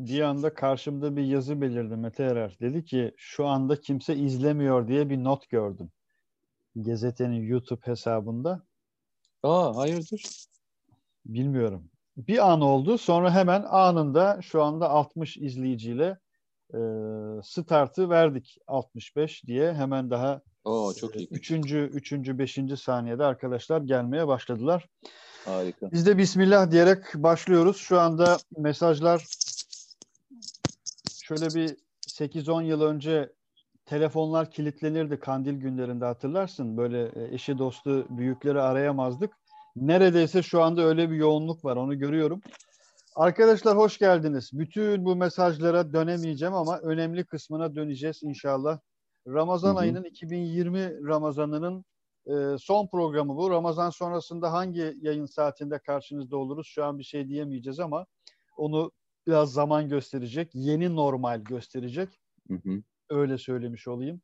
bir anda karşımda bir yazı belirdi Mete Erer. Dedi ki şu anda kimse izlemiyor diye bir not gördüm. Gazetenin YouTube hesabında. Aa hayırdır? Bilmiyorum. Bir an oldu. Sonra hemen anında şu anda 60 izleyiciyle e, startı verdik 65 diye hemen daha Oo, çok iyi. Üçüncü, üçüncü, beşinci saniyede arkadaşlar gelmeye başladılar. Harika. Biz de Bismillah diyerek başlıyoruz. Şu anda mesajlar şöyle bir 8-10 yıl önce telefonlar kilitlenirdi kandil günlerinde hatırlarsın. Böyle e, eşi dostu büyükleri arayamazdık. Neredeyse şu anda öyle bir yoğunluk var onu görüyorum. Arkadaşlar hoş geldiniz. Bütün bu mesajlara dönemeyeceğim ama önemli kısmına döneceğiz inşallah. Ramazan hı hı. ayının 2020 Ramazanı'nın e, son programı bu. Ramazan sonrasında hangi yayın saatinde karşınızda oluruz? Şu an bir şey diyemeyeceğiz ama onu biraz zaman gösterecek. Yeni normal gösterecek. Hı hı. Öyle söylemiş olayım.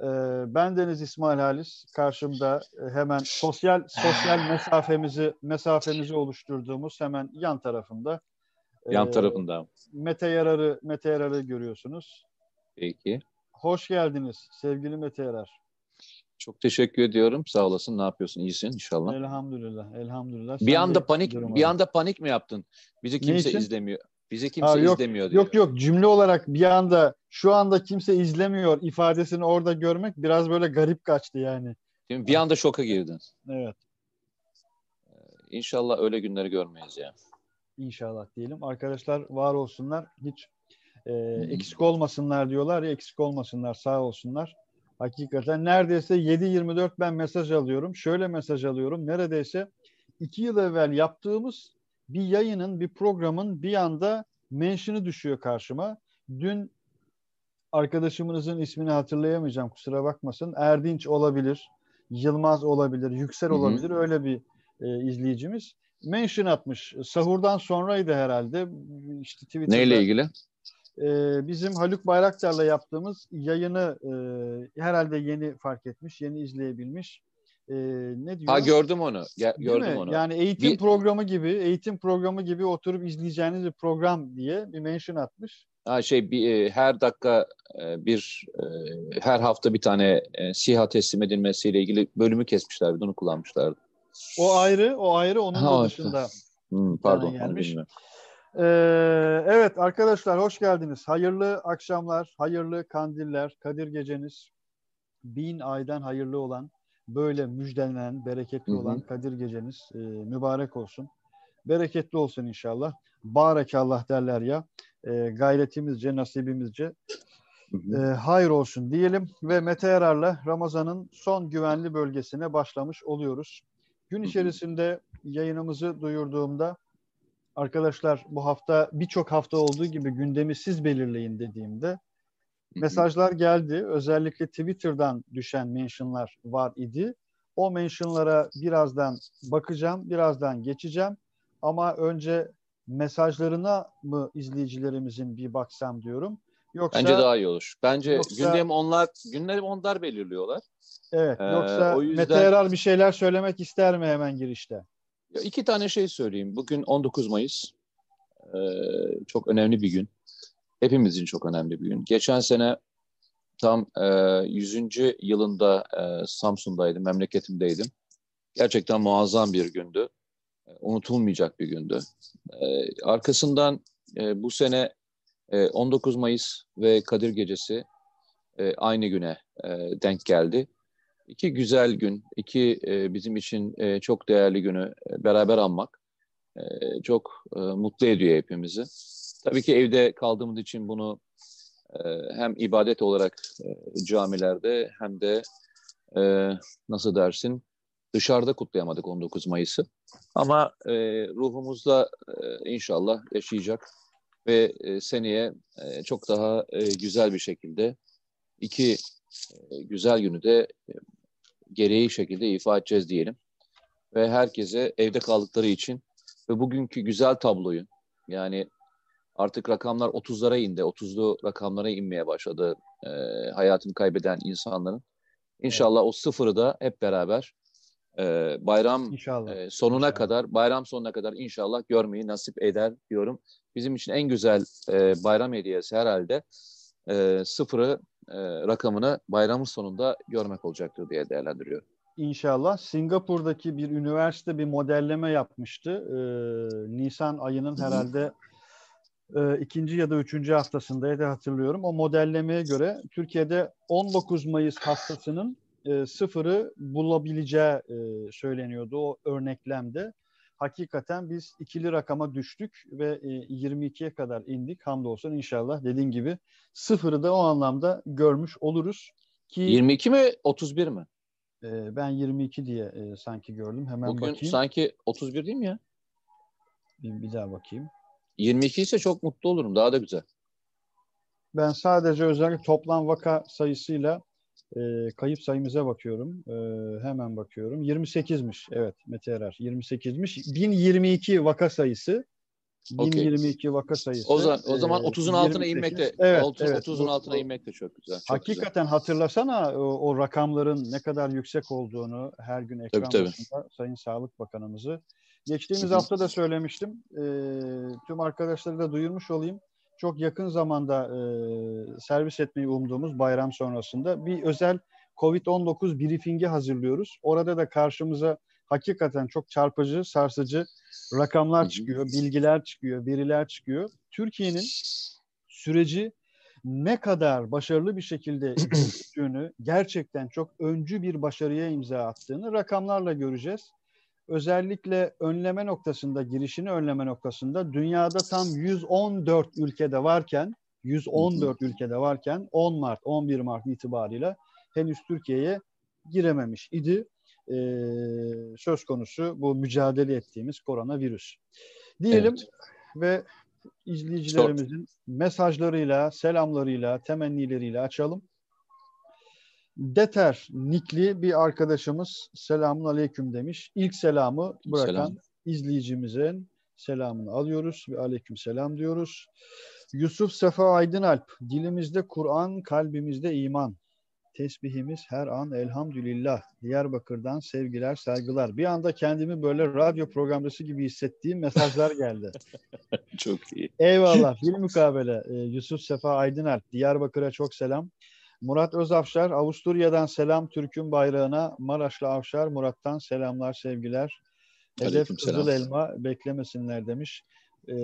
E, ben Deniz İsmail Halis. Karşımda e, hemen sosyal sosyal mesafemizi mesafemizi oluşturduğumuz hemen yan tarafında. Yan e, tarafında. Mete Yarar'ı Mete Yarar'ı görüyorsunuz. Peki. Hoş geldiniz sevgili Mete Erer. Çok teşekkür ediyorum. Sağ olasın. Ne yapıyorsun? İyisin inşallah. Elhamdülillah. Elhamdülillah. Bir Sen anda panik bir anda panik mi yaptın? Bizi kimse izlemiyor. Bizi kimse Aa, yok, izlemiyor diyor. Yok yok cümle olarak bir anda şu anda kimse izlemiyor ifadesini orada görmek biraz böyle garip kaçtı yani. Değil mi? Bir anda şoka girdin. Evet. İnşallah öyle günleri görmeyiz ya. İnşallah diyelim. Arkadaşlar var olsunlar. Hiç e, eksik olmasınlar diyorlar ya eksik olmasınlar sağ olsunlar. Hakikaten neredeyse 7-24 ben mesaj alıyorum. Şöyle mesaj alıyorum. Neredeyse iki yıl evvel yaptığımız bir yayının, bir programın bir anda mention'ı düşüyor karşıma. Dün arkadaşımızın ismini hatırlayamayacağım kusura bakmasın. Erdinç olabilir, Yılmaz olabilir, Yüksel olabilir. Hı hı. Öyle bir e, izleyicimiz. Mention atmış. Sahurdan sonraydı herhalde. İşte Twitter'da. Neyle ilgili? e, bizim Haluk Bayraktar'la yaptığımız yayını e, herhalde yeni fark etmiş, yeni izleyebilmiş. E, ne diyor? Ha gördüm onu. Ge- gördüm onu. Yani eğitim bir... programı gibi, eğitim programı gibi oturup izleyeceğiniz bir program diye bir mention atmış. Ha şey bir her dakika bir her hafta bir tane SİHA teslim edilmesiyle ilgili bölümü kesmişler, onu kullanmışlardı. O ayrı, o ayrı onun ha, dışında. Hmm, pardon, onu bilmiyorum. Ee, evet arkadaşlar hoş geldiniz. Hayırlı akşamlar, hayırlı kandiller, Kadir geceniz bin aydan hayırlı olan, böyle müjdelenen, bereketli hı hı. olan Kadir geceniz e, mübarek olsun. Bereketli olsun inşallah. Barekallah derler ya. E, gayretimizce, nasibimizce. E, hayır olsun diyelim ve Mete Yarar'la Ramazan'ın son güvenli bölgesine başlamış oluyoruz. Gün içerisinde yayınımızı duyurduğumda arkadaşlar bu hafta birçok hafta olduğu gibi gündemi siz belirleyin dediğimde mesajlar geldi. Özellikle Twitter'dan düşen mentionlar var idi. O mentionlara birazdan bakacağım, birazdan geçeceğim. Ama önce mesajlarına mı izleyicilerimizin bir baksam diyorum. Yoksa Bence daha iyi olur. Bence yoksa, gündem onlar gündem onlar belirliyorlar. Evet. Ee, yoksa o yüzden... Mete Erar bir şeyler söylemek ister mi hemen girişte? İki tane şey söyleyeyim. Bugün 19 Mayıs. Ee, çok önemli bir gün. Hepimiz için çok önemli bir gün. Geçen sene tam e, 100. yılında e, Samsun'daydım, memleketimdeydim. Gerçekten muazzam bir gündü. E, unutulmayacak bir gündü. E, arkasından e, bu sene e, 19 Mayıs ve Kadir Gecesi e, aynı güne e, denk geldi. İki güzel gün, iki e, bizim için e, çok değerli günü e, beraber anmak e, çok e, mutlu ediyor hepimizi. Tabii ki evde kaldığımız için bunu e, hem ibadet olarak e, camilerde hem de e, nasıl dersin dışarıda kutlayamadık 19 Mayıs'ı. Ama e, ruhumuzda e, inşallah yaşayacak ve e, seneye e, çok daha e, güzel bir şekilde iki e, güzel günü de e, gereği şekilde ifa edeceğiz diyelim. Ve herkese evde kaldıkları için ve bugünkü güzel tabloyu yani artık rakamlar 30'lara indi. 30'lu rakamlara inmeye başladı e, hayatını kaybeden insanların. İnşallah evet. o sıfırı da hep beraber e, bayram İnşallah. e, sonuna İnşallah. kadar, bayram sonuna kadar inşallah görmeyi nasip eder diyorum. Bizim için en güzel e, bayram hediyesi herhalde e, sıfırı e, rakamını bayramın sonunda görmek olacaktır diye değerlendiriyorum. İnşallah. Singapur'daki bir üniversite bir modelleme yapmıştı. Ee, Nisan ayının herhalde e, ikinci ya da üçüncü haftasındaydı hatırlıyorum. O modellemeye göre Türkiye'de 19 Mayıs haftasının e, sıfırı bulabileceği e, söyleniyordu o örneklemde. Hakikaten biz ikili rakama düştük ve e, 22'ye kadar indik. Hamdolsun inşallah dediğin gibi sıfırı da o anlamda görmüş oluruz. Ki 22 mi 31 mi? e, ben 22 diye e, sanki gördüm. Hemen Bugün bakayım. sanki 31 değil mi ya? Bir, bir daha bakayım. 22 ise çok mutlu olurum. Daha da güzel. Ben sadece özellikle toplam vaka sayısıyla e, kayıp sayımıza bakıyorum. E, hemen bakıyorum. 28'miş. Evet Mete Erer. 28'miş. 1022 vaka sayısı. Okey. 1022 vaka sayısı. O zaman o zaman e, 30'un altına 28. inmek de Evet, 30, evet. 30'un Bu- altına bu- inmek de çok güzel. Çok güzel. Hakikaten hatırlasana o, o rakamların ne kadar yüksek olduğunu her gün ekran Tabii, tabii. başında Sayın Sağlık Bakanımızı. Geçtiğimiz hafta da söylemiştim. E, tüm arkadaşları da duyurmuş olayım. Çok yakın zamanda e, servis etmeyi umduğumuz bayram sonrasında bir özel COVID-19 briefingi hazırlıyoruz. Orada da karşımıza hakikaten çok çarpıcı, sarsıcı rakamlar çıkıyor, bilgiler çıkıyor, veriler çıkıyor. Türkiye'nin süreci ne kadar başarılı bir şekilde yürüttüğünü, gerçekten çok öncü bir başarıya imza attığını rakamlarla göreceğiz. Özellikle önleme noktasında, girişini önleme noktasında dünyada tam 114 ülkede varken, 114 ülkede varken 10 Mart, 11 Mart itibarıyla henüz Türkiye'ye girememiş idi. Ee, söz konusu bu mücadele ettiğimiz koronavirüs. Diyelim Evet. ve izleyicilerimizin mesajlarıyla, selamlarıyla, temennileriyle açalım. Deter Nikli bir arkadaşımız selamun aleyküm demiş. İlk selamı bırakan Selam. izleyicimizin selamını alıyoruz ve aleyküm selam diyoruz. Yusuf Sefa Aydınalp, dilimizde Kur'an, kalbimizde iman. Tesbihimiz her an elhamdülillah. Diyarbakır'dan sevgiler, saygılar. Bir anda kendimi böyle radyo programcısı gibi hissettiğim mesajlar geldi. Çok iyi. Eyvallah. Bir mukabele. Ee, Yusuf Sefa Aydınalp. Diyarbakır'a çok selam. Murat Özafşar. Avusturya'dan selam Türk'ün bayrağına. Maraşlı Avşar. Murat'tan selamlar, sevgiler. Hedef. Kızıl Elma beklemesinler demiş. Ee,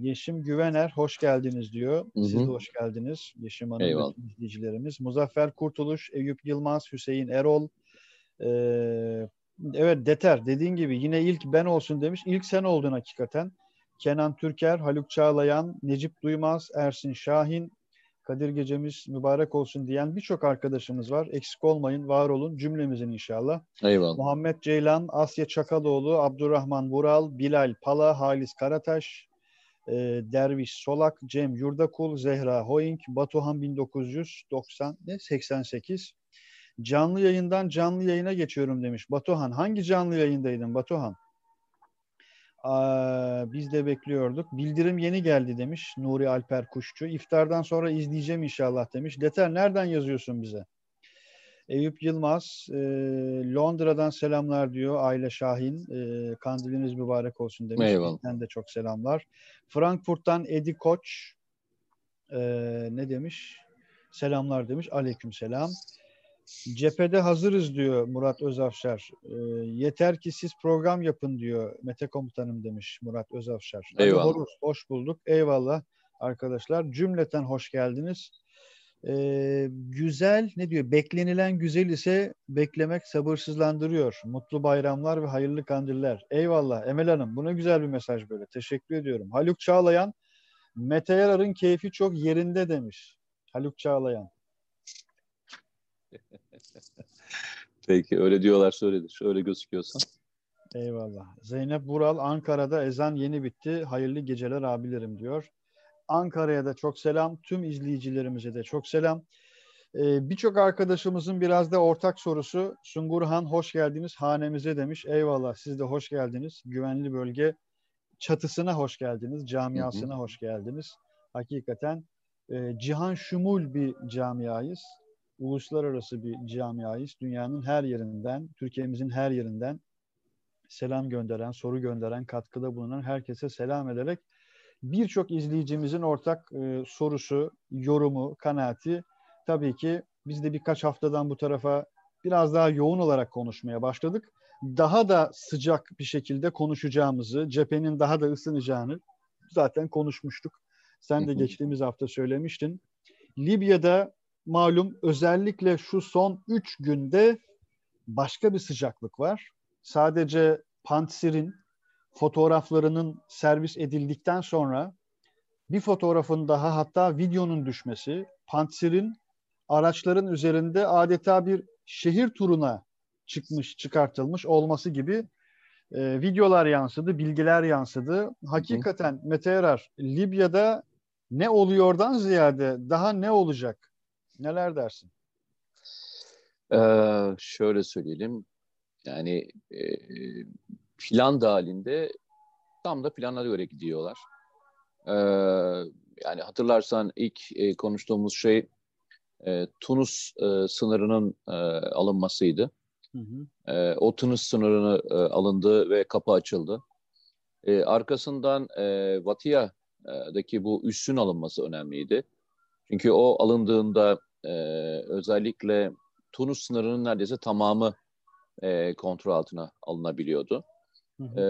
Yeşim Güvener hoş geldiniz diyor. Hı hı. Siz de hoş geldiniz. Yeşim Hanım izleyicilerimiz. Muzaffer Kurtuluş, Eyüp Yılmaz, Hüseyin Erol. Ee, evet Deter dediğin gibi yine ilk ben olsun demiş. İlk sen oldun hakikaten. Kenan Türker, Haluk Çağlayan, Necip Duymaz, Ersin Şahin, Kadir Gecemiz mübarek olsun diyen birçok arkadaşımız var. Eksik olmayın, var olun cümlemizin inşallah. Eyvallah. Muhammed Ceylan, Asya Çakaloğlu, Abdurrahman Vural, Bilal Pala, Halis Karataş, e, Derviş Solak, Cem Yurdakul, Zehra Hoing, Batuhan 1990 ne 88. Canlı yayından canlı yayına geçiyorum demiş. Batuhan hangi canlı yayındaydın Batuhan? Aa, biz de bekliyorduk. Bildirim yeni geldi demiş Nuri Alper Kuşçu. İftardan sonra izleyeceğim inşallah demiş. Deter nereden yazıyorsun bize? Eyüp Yılmaz, e, Londra'dan selamlar diyor Aile Şahin. E, kandiliniz mübarek olsun demiş. Eyvallah. Bizden de çok selamlar. Frankfurt'tan Edi Koç e, ne demiş? Selamlar demiş. Aleyküm selam. Cephede hazırız diyor Murat Özafşar. E, yeter ki siz program yapın diyor Mete Komutanım demiş Murat Özafşar. Eyvallah. Horus, hoş bulduk. Eyvallah arkadaşlar. Cümleten hoş geldiniz. Ee, güzel ne diyor? Beklenilen güzel ise beklemek sabırsızlandırıyor. Mutlu bayramlar ve hayırlı kandiller. Eyvallah Emel Hanım. Bu ne güzel bir mesaj böyle. Teşekkür ediyorum. Haluk Çağlayan Mete Yarar'ın keyfi çok yerinde demiş. Haluk Çağlayan. Peki öyle diyorlar öyledir. Öyle gözüküyorsa. Eyvallah. Zeynep Vural Ankara'da ezan yeni bitti. Hayırlı geceler abilerim diyor. Ankara'ya da çok selam. Tüm izleyicilerimize de çok selam. Ee, Birçok arkadaşımızın biraz da ortak sorusu. Sungurhan hoş geldiniz hanemize demiş. Eyvallah siz de hoş geldiniz. Güvenli bölge çatısına hoş geldiniz. Camiasına hoş geldiniz. Hakikaten e, cihan şumul bir camiayız. Uluslararası bir camiayız. Dünyanın her yerinden, Türkiye'mizin her yerinden selam gönderen, soru gönderen, katkıda bulunan herkese selam ederek birçok izleyicimizin ortak e, sorusu, yorumu, kanaati tabii ki biz de birkaç haftadan bu tarafa biraz daha yoğun olarak konuşmaya başladık. Daha da sıcak bir şekilde konuşacağımızı, cephenin daha da ısınacağını zaten konuşmuştuk. Sen de geçtiğimiz hafta söylemiştin. Libya'da malum özellikle şu son 3 günde başka bir sıcaklık var. Sadece Pantsir'in fotoğraflarının servis edildikten sonra bir fotoğrafın daha hatta videonun düşmesi Pantsir'in araçların üzerinde adeta bir şehir turuna çıkmış, çıkartılmış olması gibi e, videolar yansıdı, bilgiler yansıdı. Hakikaten Mete Erar, Libya'da ne oluyordan ziyade daha ne olacak? Neler dersin? Ee, şöyle söyleyelim. Yani e, plan dahilinde tam da planına göre gidiyorlar. Ee, yani hatırlarsan ilk e, konuştuğumuz şey e, Tunus e, sınırının e, alınmasıydı. Hı hı. E, o Tunus sınırını e, alındı ve kapı açıldı. E, arkasından e, Vatiya'daki bu üssün alınması önemliydi. Çünkü o alındığında e, özellikle Tunus sınırının neredeyse tamamı e, kontrol altına alınabiliyordu. Hı hı. E,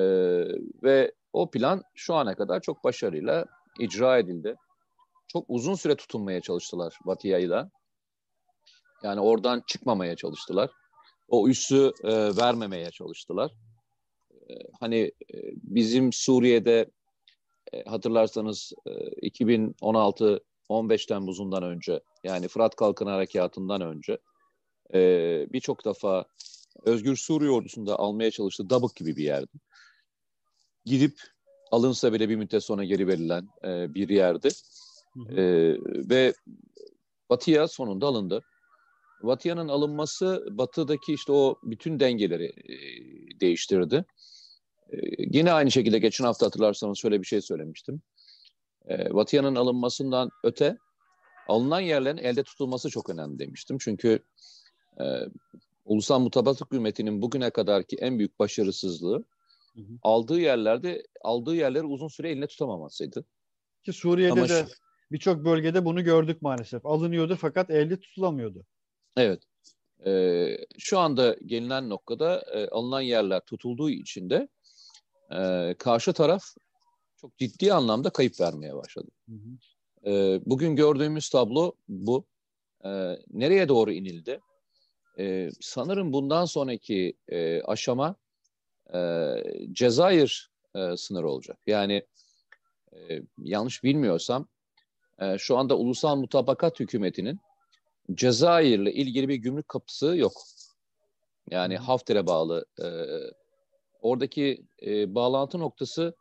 ve o plan şu ana kadar çok başarıyla icra edildi. Çok uzun süre tutunmaya çalıştılar Vatiya'yla. Yani oradan çıkmamaya çalıştılar. O üssü e, vermemeye çalıştılar. E, hani e, bizim Suriye'de e, hatırlarsanız e, 2016 15 Temmuz'undan önce yani Fırat Kalkın Harekatı'ndan önce e, birçok defa Özgür Suriye ordusunda almaya çalıştığı Dabık gibi bir yerdi. Gidip alınsa bile bir müddet sonra geri verilen e, bir yerdi. Hı hı. E, ve Batı'ya sonunda alındı. Batı'nın alınması Batı'daki işte o bütün dengeleri e, değiştirdi. E, yine aynı şekilde geçen hafta hatırlarsanız şöyle bir şey söylemiştim. E, Batı'nın alınmasından öte alınan yerlerin elde tutulması çok önemli demiştim. Çünkü e, Ulusal Mutabakat Hükümeti'nin bugüne kadarki en büyük başarısızlığı hı hı. aldığı yerlerde aldığı yerleri uzun süre eline tutamamasıydı. Ki Suriye'de Ama de birçok bölgede bunu gördük maalesef. Alınıyordu fakat elde tutulamıyordu. Evet. Ee, şu anda gelinen noktada e, alınan yerler tutulduğu için de e, karşı taraf çok ciddi anlamda kayıp vermeye başladı. Hı hı. E, bugün gördüğümüz tablo bu. E, nereye doğru inildi? E, sanırım bundan sonraki e, aşama e, Cezayir e, sınırı olacak. Yani e, yanlış bilmiyorsam e, şu anda ulusal mutabakat hükümetinin Cezayir'le ilgili bir gümrük kapısı yok. Yani Hafter'e bağlı. E, oradaki e, bağlantı noktası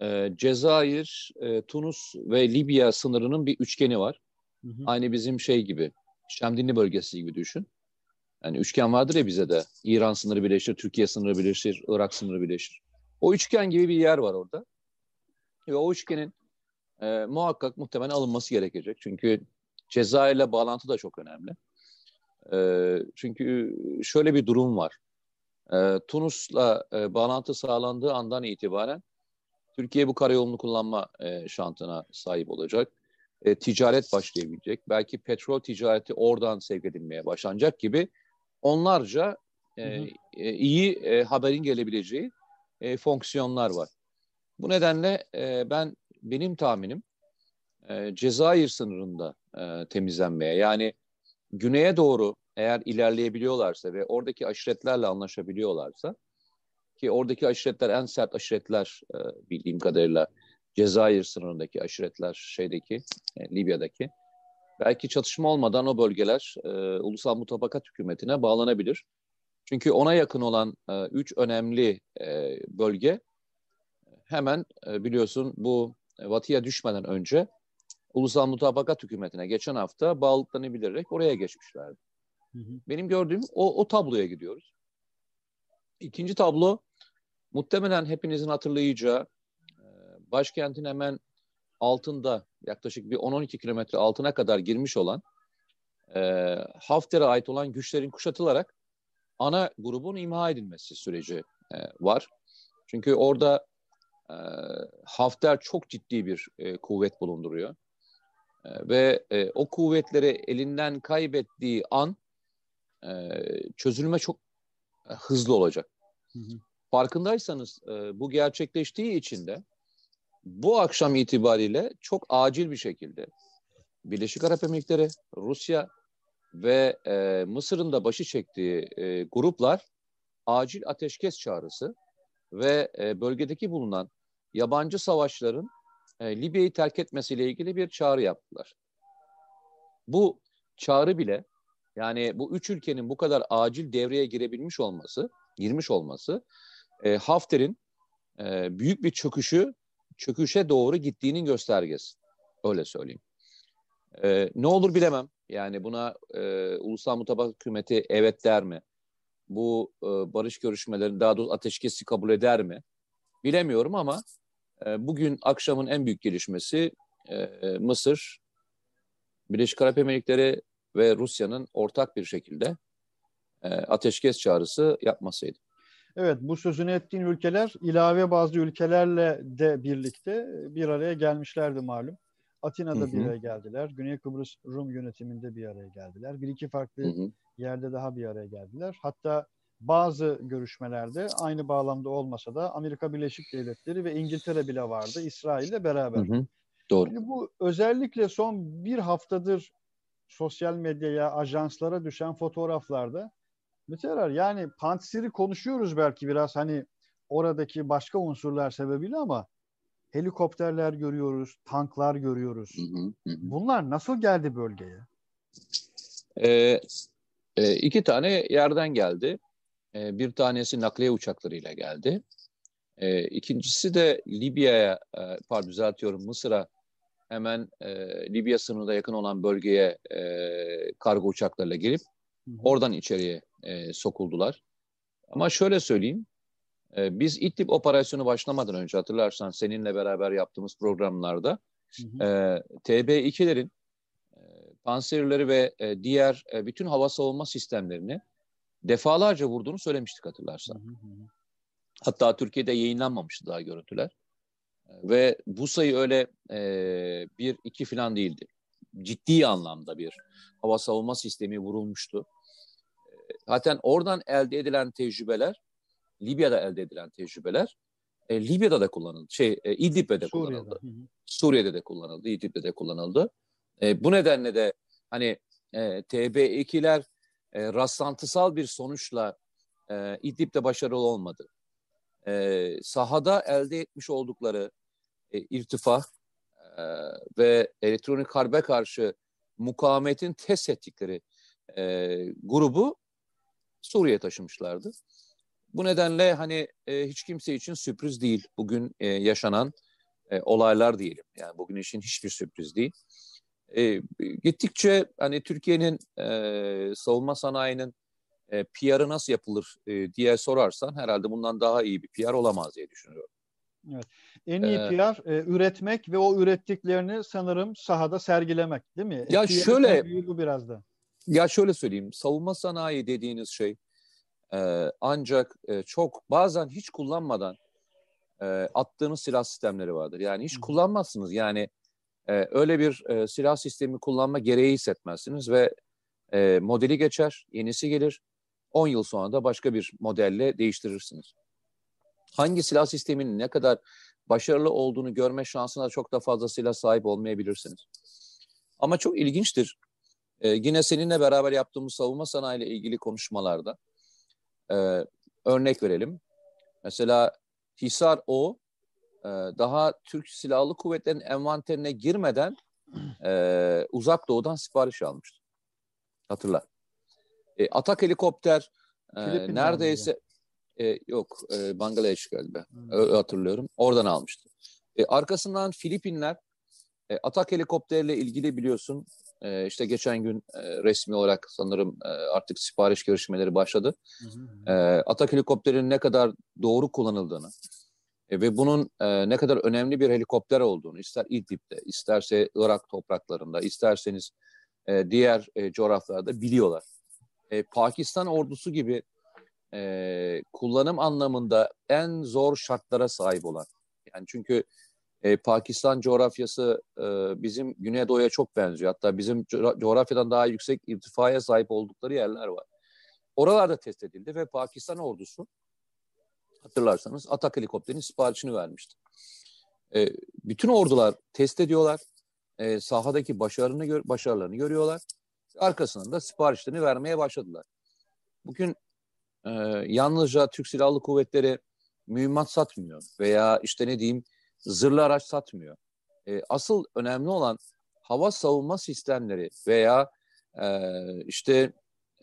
e, Cezayir, e, Tunus ve Libya sınırının bir üçgeni var. Hı hı. Aynı bizim şey gibi, Şemdinli bölgesi gibi düşün. Yani üçgen vardır ya bize de. İran sınırı birleşir, Türkiye sınırı birleşir, Irak sınırı birleşir. O üçgen gibi bir yer var orada. Ve o üçgenin e, muhakkak muhtemelen alınması gerekecek. Çünkü Cezayir'le bağlantı da çok önemli. E, çünkü şöyle bir durum var. E, Tunus'la e, bağlantı sağlandığı andan itibaren Türkiye bu karayolunu kullanma e, şantına sahip olacak. E, ticaret başlayabilecek. Belki petrol ticareti oradan sevk edilmeye başlanacak gibi onlarca e, hı hı. E, iyi e, haberin gelebileceği e, fonksiyonlar var. Bu nedenle e, ben benim tahminim e, Cezayir sınırında e, temizlenmeye yani güneye doğru eğer ilerleyebiliyorlarsa ve oradaki aşiretlerle anlaşabiliyorlarsa ki oradaki aşiretler en sert aşiretler e, bildiğim kadarıyla Cezayir sınırındaki aşiretler şeydeki e, Libya'daki belki çatışma olmadan o bölgeler e, ulusal mutabakat hükümetine bağlanabilir. Çünkü ona yakın olan e, üç önemli e, bölge hemen e, biliyorsun bu Vatı'ya düşmeden önce ulusal mutabakat hükümetine geçen hafta bağlılıklarını bilerek oraya geçmişlerdi. Hı hı. Benim gördüğüm o, o tabloya gidiyoruz. İkinci tablo muhtemelen hepinizin hatırlayacağı e, başkentin hemen altında yaklaşık bir 10-12 kilometre altına kadar girmiş olan e, Hafter'e ait olan güçlerin kuşatılarak ana grubun imha edilmesi süreci e, var. Çünkü orada e, Hafter çok ciddi bir kuvvet bulunduruyor. Ve e, o kuvvetleri elinden kaybettiği an e, çözülme çok hızlı olacak. Hı hı. Farkındaysanız e, bu gerçekleştiği için de bu akşam itibariyle çok acil bir şekilde Birleşik Arap Emirlikleri, Rusya ve e, Mısır'ın da başı çektiği e, gruplar acil ateşkes çağrısı ve e, bölgedeki bulunan yabancı savaşların e, Libya'yı terk etmesiyle ilgili bir çağrı yaptılar. Bu çağrı bile yani bu üç ülkenin bu kadar acil devreye girebilmiş olması, girmiş olması e, Hafter'in e, büyük bir çöküşü, çöküşe doğru gittiğinin göstergesi. Öyle söyleyeyim. E, ne olur bilemem. Yani buna e, Ulusal Mutabak Hükümeti evet der mi? Bu e, barış görüşmelerini daha doğrusu ateşkesi kabul eder mi? Bilemiyorum ama e, bugün akşamın en büyük gelişmesi e, Mısır, Birleşik Arap Emirlikleri ve Rusya'nın ortak bir şekilde e, ateşkes çağrısı yapmasıydı. Evet bu sözünü ettiğin ülkeler ilave bazı ülkelerle de birlikte bir araya gelmişlerdi malum. Atina'da hı hı. bir araya geldiler. Güney Kıbrıs Rum yönetiminde bir araya geldiler. Bir iki farklı hı hı. yerde daha bir araya geldiler. Hatta bazı görüşmelerde aynı bağlamda olmasa da Amerika Birleşik Devletleri ve İngiltere bile vardı İsrail'le beraber. Hı hı. Doğru. Şimdi bu özellikle son bir haftadır sosyal medyaya, ajanslara düşen fotoğraflarda Müterar yani Pantsir'i konuşuyoruz belki biraz hani oradaki başka unsurlar sebebiyle ama helikopterler görüyoruz, tanklar görüyoruz. Hı hı hı. Bunlar nasıl geldi bölgeye? Ee, e, iki tane yerden geldi. E, bir tanesi nakliye uçaklarıyla geldi. E, ikincisi de Libya'ya, e, pardon düzeltiyorum Mısır'a hemen e, Libya sınırında yakın olan bölgeye e, kargo uçaklarıyla gelip hı hı. oradan içeriye e, sokuldular. Ama şöyle söyleyeyim, e, biz İdlib operasyonu başlamadan önce hatırlarsan seninle beraber yaptığımız programlarda hı hı. e, TB2'lerin e, panserleri ve e, diğer e, bütün hava savunma sistemlerini defalarca vurduğunu söylemiştik hatırlarsan. Hı hı. Hatta Türkiye'de yayınlanmamıştı daha görüntüler. Ve bu sayı öyle e, bir iki falan değildi. Ciddi anlamda bir hava savunma sistemi vurulmuştu. Zaten oradan elde edilen tecrübeler, Libya'da elde edilen tecrübeler, e, Libya'da da kullanıldı. Şey, e, İdlib'de de Suriye'de. kullanıldı. Hı hı. Suriye'de de kullanıldı, İdlib'de de kullanıldı. E, bu nedenle de hani e, TB2'ler e, rastlantısal bir sonuçla e, İdlib'de başarılı olmadı. E, sahada elde etmiş oldukları e, irtifa e, ve elektronik harbe karşı mukavemetin test ettikleri e, grubu Suriye taşımışlardı. Bu nedenle hani e, hiç kimse için sürpriz değil bugün e, yaşanan e, olaylar diyelim. Yani bugün için hiçbir sürpriz değil. E, gittikçe hani Türkiye'nin e, savunma sanayinin e, PR'ı nasıl yapılır e, diye sorarsan herhalde bundan daha iyi bir PR olamaz diye düşünüyorum. Evet. En iyi ee, PR e, üretmek ve o ürettiklerini sanırım sahada sergilemek değil mi? Ya Etki şöyle bu biraz da. Ya şöyle söyleyeyim. Savunma sanayi dediğiniz şey e, ancak e, çok bazen hiç kullanmadan e, attığınız silah sistemleri vardır. Yani hiç kullanmazsınız. Yani e, öyle bir e, silah sistemi kullanma gereği hissetmezsiniz ve e, modeli geçer, yenisi gelir. 10 yıl sonra da başka bir modelle değiştirirsiniz. Hangi silah sisteminin ne kadar başarılı olduğunu görme şansına çok da fazla silah sahip olmayabilirsiniz. Ama çok ilginçtir. Ee, yine seninle beraber yaptığımız savunma sanayi ile ilgili konuşmalarda e, örnek verelim. Mesela Hisar O e, daha Türk Silahlı Kuvvetleri'nin envanterine girmeden e, uzak doğudan sipariş almıştı. Hatırla. E, atak helikopter e, neredeyse e, yok e, Bangladeş galiba hmm. hatırlıyorum. Oradan almıştı. E, arkasından Filipinler e, atak helikopterle ilgili biliyorsun e, işte geçen gün e, resmi olarak sanırım e, artık sipariş görüşmeleri başladı. E, atak helikopterin ne kadar doğru kullanıldığını e, ve bunun e, ne kadar önemli bir helikopter olduğunu ister İdlib'de, isterse Irak topraklarında, isterseniz e, diğer e, coğrafyalarda biliyorlar. E, Pakistan ordusu gibi e, kullanım anlamında en zor şartlara sahip olan. Yani çünkü e, Pakistan coğrafyası e, bizim Güneydoğu'ya çok benziyor. Hatta bizim coğrafyadan daha yüksek irtifaya sahip oldukları yerler var. Oralarda test edildi ve Pakistan ordusu hatırlarsanız Atak helikopterinin siparişini vermişti. E, bütün ordular test ediyorlar. E, sahadaki başarını gör, başarılarını görüyorlar. Arkasından da siparişlerini vermeye başladılar. Bugün e, yalnızca Türk Silahlı Kuvvetleri mühimmat satmıyor veya işte ne diyeyim zırhlı araç satmıyor. E, asıl önemli olan hava savunma sistemleri veya e, işte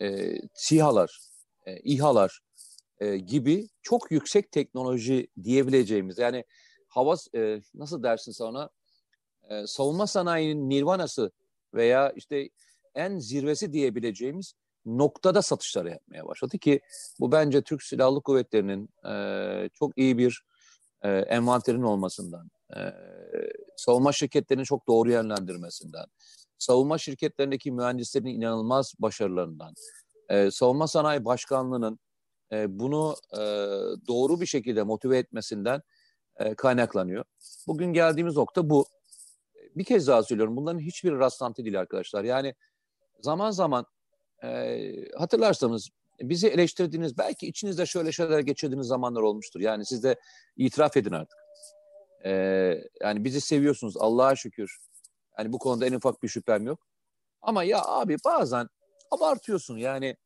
e, SİHA'lar, e, İHA'lar e, gibi çok yüksek teknoloji diyebileceğimiz yani hava e, nasıl dersin sana e, savunma sanayinin nirvanası veya işte en zirvesi diyebileceğimiz noktada satışları yapmaya başladı ki bu bence Türk Silahlı Kuvvetleri'nin e, çok iyi bir e, envanterin olmasından, e, savunma şirketlerinin çok doğru yönlendirmesinden, savunma şirketlerindeki mühendislerin inanılmaz başarılarından, e, savunma sanayi başkanlığının e, bunu e, doğru bir şekilde motive etmesinden e, kaynaklanıyor. Bugün geldiğimiz nokta bu. Bir kez daha söylüyorum bunların hiçbir rastlantı değil arkadaşlar. Yani zaman zaman e, hatırlarsanız bizi eleştirdiğiniz belki içinizde şöyle şeyler geçirdiğiniz zamanlar olmuştur. Yani siz de itiraf edin artık. E, yani bizi seviyorsunuz Allah'a şükür. Yani bu konuda en ufak bir şüphem yok. Ama ya abi bazen abartıyorsun yani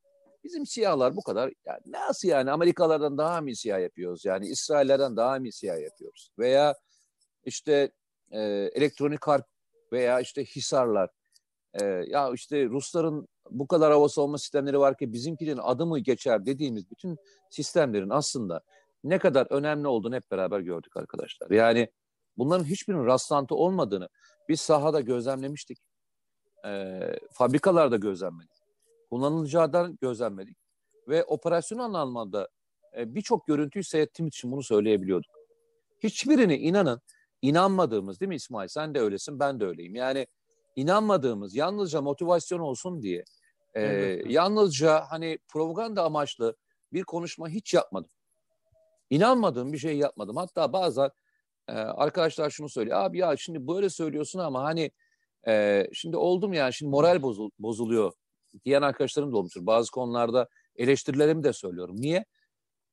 bizim siyahlar bu kadar yani nasıl yani Amerikalardan daha mı siyah yapıyoruz yani İsraillerden daha mı siyah yapıyoruz veya işte e, elektronik harp veya işte hisarlar e, ya işte Rusların bu kadar hava savunma sistemleri var ki bizimkinin adı mı geçer dediğimiz bütün sistemlerin aslında ne kadar önemli olduğunu hep beraber gördük arkadaşlar. Yani bunların hiçbirinin rastlantı olmadığını biz sahada gözlemlemiştik. E, fabrikalarda gözlemledik. Kullanılacağından gözlemledik. Ve operasyonel anlamda e, birçok görüntüyü seyrettiğimiz için bunu söyleyebiliyorduk. Hiçbirini inanın, inanmadığımız değil mi İsmail? Sen de öylesin, ben de öyleyim. Yani inanmadığımız, yalnızca motivasyon olsun diye, e, yalnızca hani propaganda amaçlı bir konuşma hiç yapmadım. İnanmadığım bir şey yapmadım. Hatta bazen e, arkadaşlar şunu söylüyor. Abi ya şimdi böyle söylüyorsun ama hani e, şimdi oldum yani şimdi moral bozul, bozuluyor diyen arkadaşlarım da olmuştur. Bazı konularda eleştirilerimi de söylüyorum. Niye?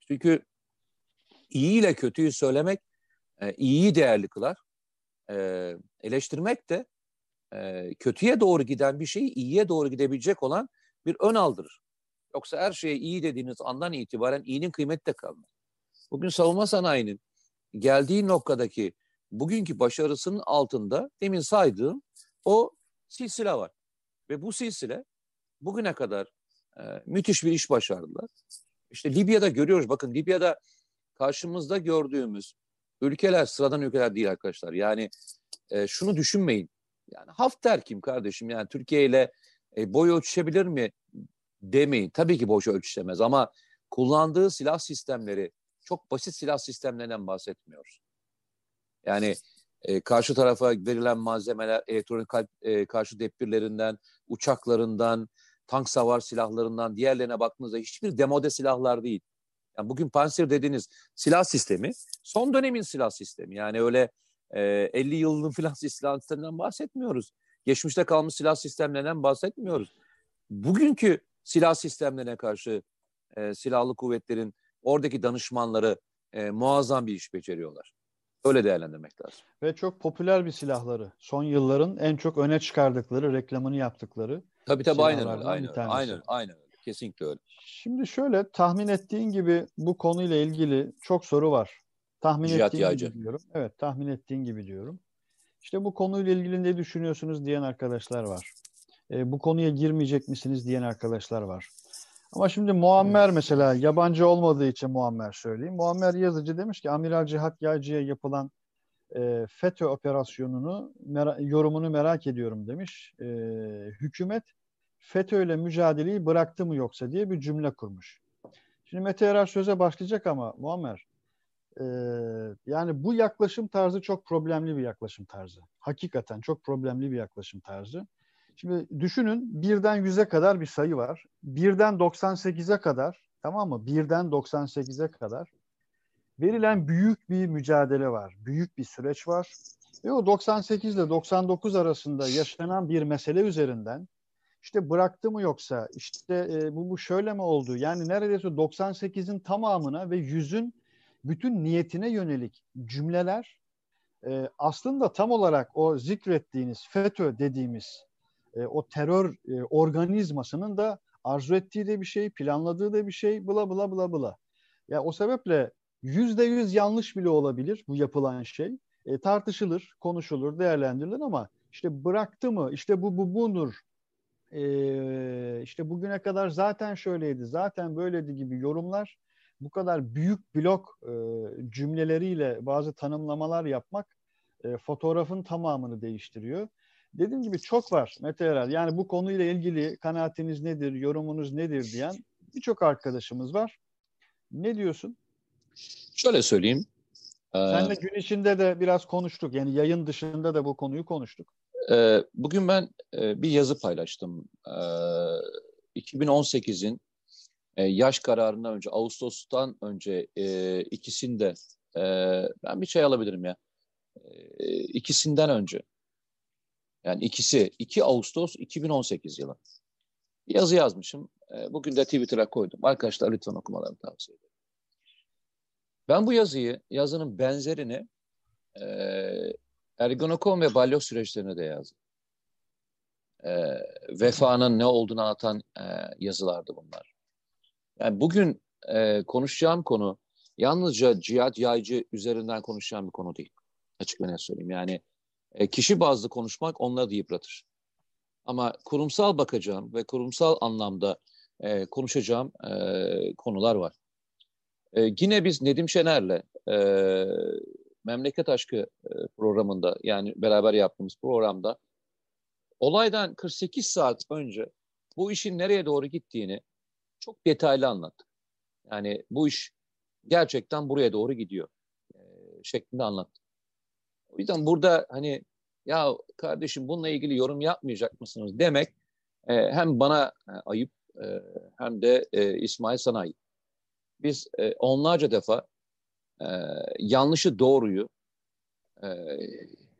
Çünkü iyi ile kötüyü söylemek e, iyiyi değerli kılar. E, eleştirmek de e, kötüye doğru giden bir şeyi iyiye doğru gidebilecek olan bir ön aldırır. Yoksa her şeye iyi dediğiniz andan itibaren iyinin kıymeti de kalmaz. Bugün savunma sanayinin geldiği noktadaki bugünkü başarısının altında demin saydığım o silsile var. Ve bu silsile bugüne kadar e, müthiş bir iş başardılar. İşte Libya'da görüyoruz. Bakın Libya'da karşımızda gördüğümüz ülkeler sıradan ülkeler değil arkadaşlar. Yani e, şunu düşünmeyin. Yani Hafter kim kardeşim? Yani Türkiye ile e, boy ölçüşebilir mi demeyin. Tabii ki boy ölçüşemez ama kullandığı silah sistemleri çok basit silah sistemlerinden bahsetmiyoruz. Yani e, karşı tarafa verilen malzemeler, elektronik e, karşı depirlerinden, uçaklarından, tank savar silahlarından diğerlerine baktığınızda hiçbir demode silahlar değil. Yani bugün Panzer dediğiniz silah sistemi son dönemin silah sistemi. Yani öyle e, 50 yılın filan silah sisteminden bahsetmiyoruz. Geçmişte kalmış silah sistemlerinden bahsetmiyoruz. Bugünkü silah sistemlerine karşı e, silahlı kuvvetlerin oradaki danışmanları e, muazzam bir iş beceriyorlar. Öyle değerlendirmek lazım. Ve çok popüler bir silahları. Son yılların en çok öne çıkardıkları, reklamını yaptıkları Tabii tabii aynen öyle. Aynen, aynen, aynen öyle. Kesinlikle öyle. Şimdi şöyle tahmin ettiğin gibi bu konuyla ilgili çok soru var. Tahmin Cihat ettiğin Yağcı. gibi diyorum. Evet tahmin ettiğin gibi diyorum. İşte bu konuyla ilgili ne düşünüyorsunuz diyen arkadaşlar var. E, bu konuya girmeyecek misiniz diyen arkadaşlar var. Ama şimdi Muammer mesela yabancı olmadığı için Muammer söyleyeyim. Muammer Yazıcı demiş ki Amiral Cihat Yağcı'ya yapılan e, FETÖ operasyonunu mera- yorumunu merak ediyorum demiş. E, hükümet FETÖ ile mücadeleyi bıraktı mı yoksa diye bir cümle kurmuş. Şimdi Mete Erer söze başlayacak ama Muammer yani bu yaklaşım tarzı çok problemli bir yaklaşım tarzı. Hakikaten çok problemli bir yaklaşım tarzı. Şimdi düşünün birden 100'e kadar bir sayı var. Birden 98'e kadar tamam mı? Birden 98'e kadar verilen büyük bir mücadele var. Büyük bir süreç var. Ve o 98 ile 99 arasında yaşanan bir mesele üzerinden işte bıraktı mı yoksa işte e, bu, bu şöyle mi oldu? Yani neredeyse 98'in tamamına ve 100'ün bütün niyetine yönelik cümleler e, aslında tam olarak o zikrettiğiniz FETÖ dediğimiz e, o terör e, organizmasının da arzu ettiği de bir şey, planladığı da bir şey, bla bla bla bla. Ya o sebeple yüzde yüz yanlış bile olabilir bu yapılan şey. E, tartışılır, konuşulur, değerlendirilir ama işte bıraktı mı, işte bu bu budur, e, işte bugüne kadar zaten şöyleydi, zaten böyleydi gibi yorumlar bu kadar büyük blok e, cümleleriyle bazı tanımlamalar yapmak e, fotoğrafın tamamını değiştiriyor. Dediğim gibi çok var Mete Yani bu konuyla ilgili kanaatiniz nedir, yorumunuz nedir diyen birçok arkadaşımız var. Ne diyorsun? Şöyle söyleyeyim. Senle gün içinde de biraz konuştuk. Yani yayın dışında da bu konuyu konuştuk. Bugün ben bir yazı paylaştım. 2018'in yaş kararından önce, Ağustos'tan önce ikisinde ben bir şey alabilirim ya. İkisinden önce. Yani ikisi 2 Ağustos 2018 yılı. Bir yazı yazmışım. Bugün de Twitter'a koydum. Arkadaşlar lütfen okumalarını tavsiye ederim. Ben bu yazıyı, yazının benzerini Ergonokon ve balyoz süreçlerine de yazdım. E, vefanın ne olduğunu anlatan e, yazılardı bunlar. Yani bugün e, konuşacağım konu yalnızca cihat yaycı üzerinden konuşacağım bir konu değil. Açık ve söyleyeyim. Yani e, kişi bazlı konuşmak onları da yıpratır. Ama kurumsal bakacağım ve kurumsal anlamda e, konuşacağım e, konular var. E, yine biz Nedim Şener'le e, Memleket Aşkı e, programında yani beraber yaptığımız programda olaydan 48 saat önce bu işin nereye doğru gittiğini çok detaylı anlattık. Yani bu iş gerçekten buraya doğru gidiyor e, şeklinde anlattık. O yüzden burada hani ya kardeşim bununla ilgili yorum yapmayacak mısınız demek e, hem bana ayıp hem de İsmail sana ayıp. Biz onlarca defa e, yanlışı doğruyu e,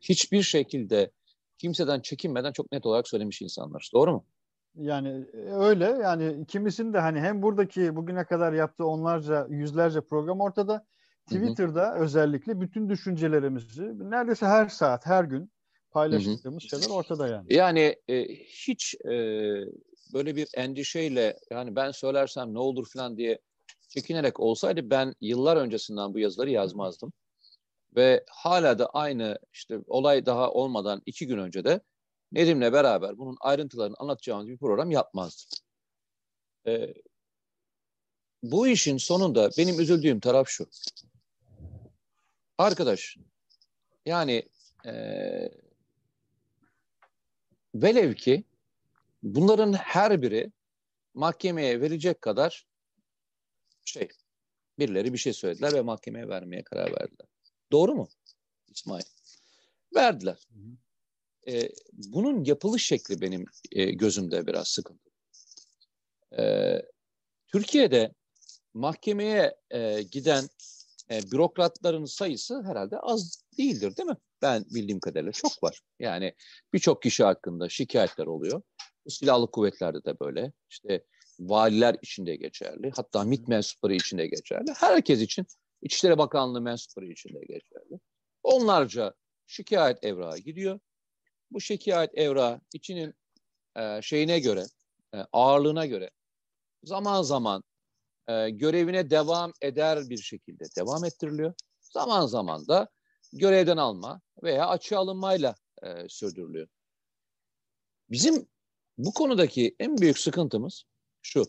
hiçbir şekilde kimseden çekinmeden çok net olarak söylemiş insanlar. Doğru mu? Yani e, öyle yani ikimizin de hani hem buradaki bugüne kadar yaptığı onlarca yüzlerce program ortada Twitter'da hı hı. özellikle bütün düşüncelerimizi neredeyse her saat her gün paylaştığımız hı hı. şeyler ortada yani. Yani e, hiç e, böyle bir endişeyle yani ben söylersem ne olur falan diye çekinerek olsaydı ben yıllar öncesinden bu yazıları yazmazdım. Ve hala da aynı işte olay daha olmadan iki gün önce de Nedim'le beraber bunun ayrıntılarını anlatacağımız bir program yapmazdık. Ee, bu işin sonunda benim üzüldüğüm taraf şu. Arkadaş yani e, velev ki bunların her biri mahkemeye verecek kadar şey birileri bir şey söylediler ve mahkemeye vermeye karar verdiler. Doğru mu İsmail? Verdiler. Ee, bunun yapılış şekli benim e, gözümde biraz sıkıntı. Ee, Türkiye'de mahkemeye e, giden e, bürokratların sayısı herhalde az değildir değil mi? Ben bildiğim kadarıyla çok var. Yani birçok kişi hakkında şikayetler oluyor. Silahlı kuvvetlerde de böyle. İşte valiler için de geçerli. Hatta MİT mensupları için de geçerli. Herkes için, İçişleri Bakanlığı mensupları için de geçerli. Onlarca şikayet evrağı gidiyor. Bu şikayet evrağı içinin e, şeyine göre, e, ağırlığına göre zaman zaman e, görevine devam eder bir şekilde devam ettiriliyor. Zaman zaman da görevden alma veya açığa alınmayla e, sürdürülüyor. Bizim bu konudaki en büyük sıkıntımız şu.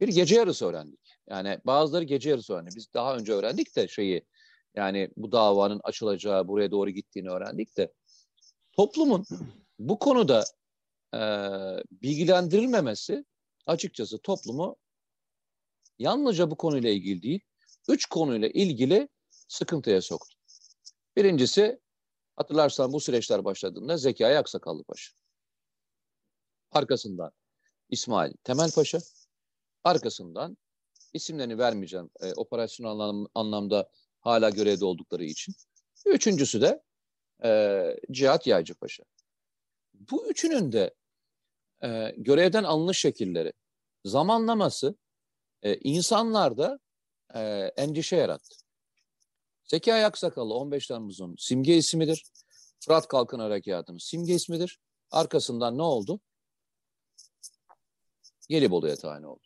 Bir gece yarısı öğrendik. Yani bazıları gece yarısı öğrendi. Biz daha önce öğrendik de şeyi yani bu davanın açılacağı, buraya doğru gittiğini öğrendik de toplumun bu konuda e, bilgilendirilmemesi açıkçası toplumu yalnızca bu konuyla ilgili değil, üç konuyla ilgili sıkıntıya soktu. Birincisi hatırlarsan bu süreçler başladığında Zekai Aksakallı Paşa. Arkasından İsmail Temel Paşa. Arkasından isimlerini vermeyeceğim e, operasyon anlam, anlamda hala görevde oldukları için. Üçüncüsü de e, Cihat Yaycı Paşa. Bu üçünün de e, görevden alınış şekilleri, zamanlaması e, insanlarda e, endişe yarattı. Zekai Aksakallı 15 Temmuz'un simge ismidir. Fırat Kalkın Harekatı'nın simge ismidir. Arkasından ne oldu? Gelibolu'ya tayin oldu.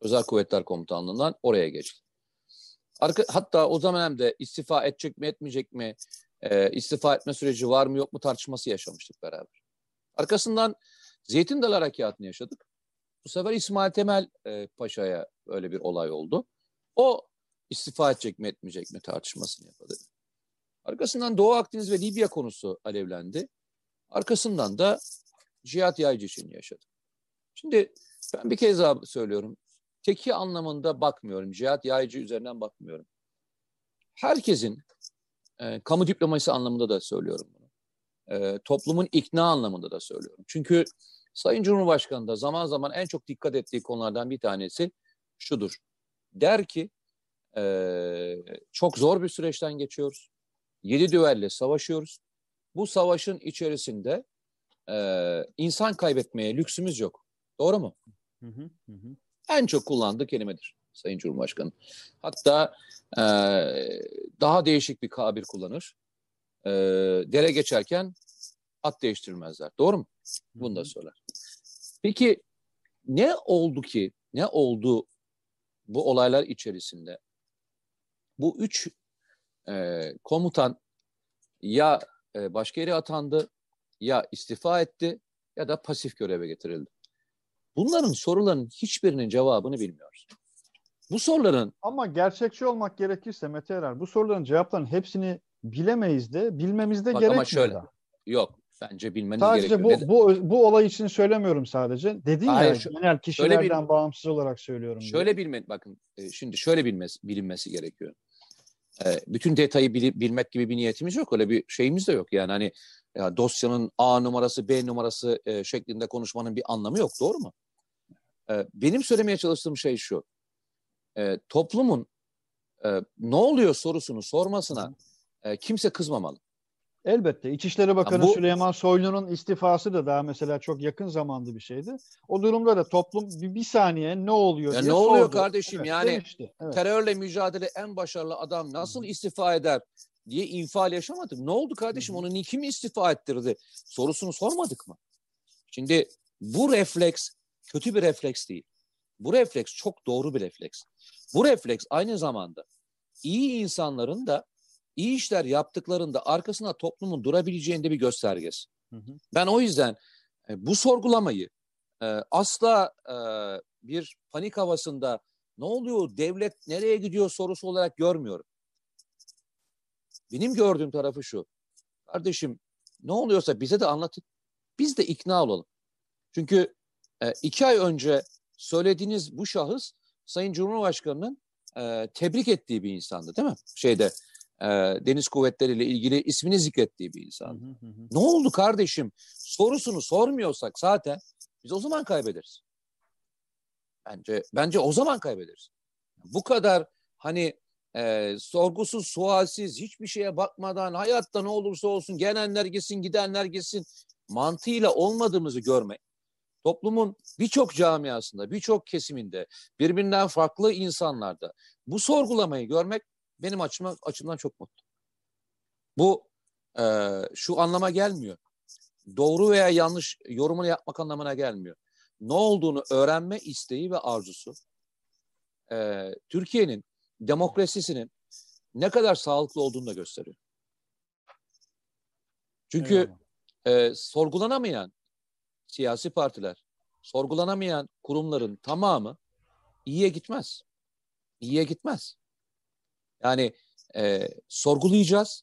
Özel Kuvvetler Komutanlığı'ndan oraya geçti. Arka, hatta o zaman hem de istifa edecek mi etmeyecek mi, e, istifa etme süreci var mı yok mu tartışması yaşamıştık beraber. Arkasından Zeytin Dalı Harekatı'nı yaşadık. Bu sefer İsmail Temel e, Paşa'ya öyle bir olay oldu. O istifa edecek mi etmeyecek mi tartışmasını yapıldı. Arkasından Doğu Akdeniz ve Libya konusu alevlendi. Arkasından da cihat yaycı için yaşadık. Şimdi ben bir kez daha söylüyorum. Teki anlamında bakmıyorum. Cihat yaycı üzerinden bakmıyorum. Herkesin e, kamu diplomasi anlamında da söylüyorum bunu. E, toplumun ikna anlamında da söylüyorum. Çünkü Sayın Cumhurbaşkanı da zaman zaman en çok dikkat ettiği konulardan bir tanesi şudur. Der ki e, çok zor bir süreçten geçiyoruz. Yedi düvelle savaşıyoruz. Bu savaşın içerisinde e, insan kaybetmeye lüksümüz yok. Doğru mu? Hı hı, hı. En çok kullandığı kelimedir Sayın Cumhurbaşkanı. Hatta e, daha değişik bir kabir kullanır. E, dere geçerken at değiştirmezler. Doğru mu? Bunu da söyler. Peki ne oldu ki, ne oldu bu olaylar içerisinde? Bu üç e, komutan ya e, başka yere atandı, ya istifa etti ya da pasif göreve getirildi. Bunların soruların hiçbirinin cevabını bilmiyoruz. Bu soruların... Ama gerçekçi olmak gerekirse Mete Erer, bu soruların cevaplarının hepsini bilemeyiz de bilmemiz de gerekmiyor. Ama şöyle, da. yok bence bilmeniz sadece gerekiyor. Sadece bu, bu, bu olay için söylemiyorum sadece. Dedin Hayır, ya şu, genel kişilerden bil, bağımsız olarak söylüyorum. Şöyle diye. bilme, bakın e, şimdi şöyle bilmesi, bilinmesi gerekiyor. E, bütün detayı bilmek gibi bir niyetimiz yok. Öyle bir şeyimiz de yok. Yani hani ya dosyanın A numarası, B numarası e, şeklinde konuşmanın bir anlamı yok. Doğru mu? E, benim söylemeye çalıştığım şey şu. E, toplumun e, ne oluyor sorusunu sormasına e, kimse kızmamalı. Elbette. İçişleri Bakanı bu, Süleyman Soylu'nun istifası da daha mesela çok yakın zamanda bir şeydi. O durumda da toplum bir, bir saniye ne oluyor ya diye Ne oluyor sordu. kardeşim evet, yani demişti. Evet. terörle mücadele en başarılı adam nasıl istifa eder diye infial yaşamadık. Ne oldu kardeşim onu kim istifa ettirdi sorusunu sormadık mı? Şimdi bu refleks kötü bir refleks değil. Bu refleks çok doğru bir refleks. Bu refleks aynı zamanda iyi insanların da iyi işler yaptıklarında arkasında toplumun durabileceğinde bir göstergesi. Hı hı. Ben o yüzden e, bu sorgulamayı e, asla e, bir panik havasında ne oluyor devlet nereye gidiyor sorusu olarak görmüyorum. Benim gördüğüm tarafı şu. Kardeşim ne oluyorsa bize de anlatın. Biz de ikna olalım. Çünkü e, iki ay önce söylediğiniz bu şahıs Sayın Cumhurbaşkanı'nın e, tebrik ettiği bir insandı değil mi? Şeyde e, deniz kuvvetleriyle ilgili ismini zikrettiği bir insan. Hı hı hı. Ne oldu kardeşim? Sorusunu sormuyorsak zaten biz o zaman kaybederiz. Bence bence o zaman kaybederiz. Bu kadar hani e, sorgusuz, sualsiz, hiçbir şeye bakmadan hayatta ne olursa olsun gelenler gitsin, gidenler gitsin mantığıyla olmadığımızı görmek toplumun birçok camiasında, birçok kesiminde, birbirinden farklı insanlarda bu sorgulamayı görmek benim açıma, açımdan çok mutlu. Bu e, şu anlama gelmiyor. Doğru veya yanlış yorumunu yapmak anlamına gelmiyor. Ne olduğunu öğrenme isteği ve arzusu e, Türkiye'nin demokrasisinin ne kadar sağlıklı olduğunu da gösteriyor. Çünkü e, sorgulanamayan siyasi partiler, sorgulanamayan kurumların tamamı iyiye gitmez. İyiye gitmez. Yani e, sorgulayacağız,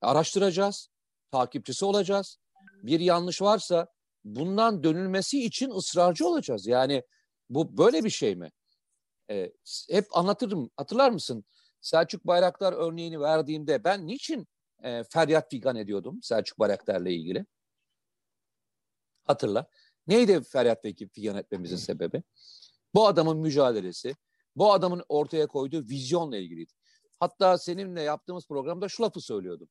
araştıracağız, takipçisi olacağız. Bir yanlış varsa bundan dönülmesi için ısrarcı olacağız. Yani bu böyle bir şey mi? E, hep anlatırım. Hatırlar mısın? Selçuk Bayraktar örneğini verdiğimde ben niçin e, feryat figan ediyordum Selçuk Bayraktar'la ilgili? Hatırla. Neydi feryat ve figan etmemizin sebebi? Bu adamın mücadelesi, bu adamın ortaya koyduğu vizyonla ilgiliydi. Hatta seninle yaptığımız programda şu lafı söylüyordum.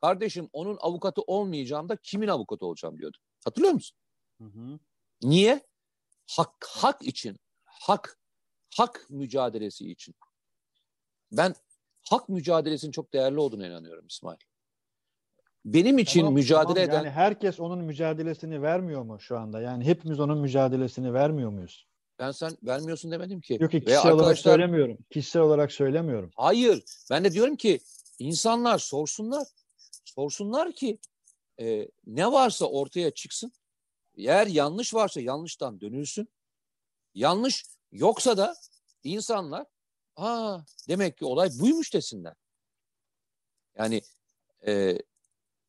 Kardeşim onun avukatı olmayacağım da kimin avukatı olacağım diyordu. Hatırlıyor musun? Hı hı. Niye? Hak, hak için, hak, hak mücadelesi için. Ben hak mücadelesinin çok değerli olduğuna inanıyorum İsmail. Benim için tamam, mücadele tamam. eden... Yani herkes onun mücadelesini vermiyor mu şu anda? Yani hepimiz onun mücadelesini vermiyor muyuz? Ben sen vermiyorsun demedim ki. Yok ki kişisel arkadaşlar... olarak söylemiyorum. Kişisel olarak söylemiyorum. Hayır. Ben de diyorum ki insanlar sorsunlar. Sorsunlar ki e, ne varsa ortaya çıksın. Eğer yanlış varsa yanlıştan dönülsün. Yanlış yoksa da insanlar ha demek ki olay buymuş desinler. Yani e,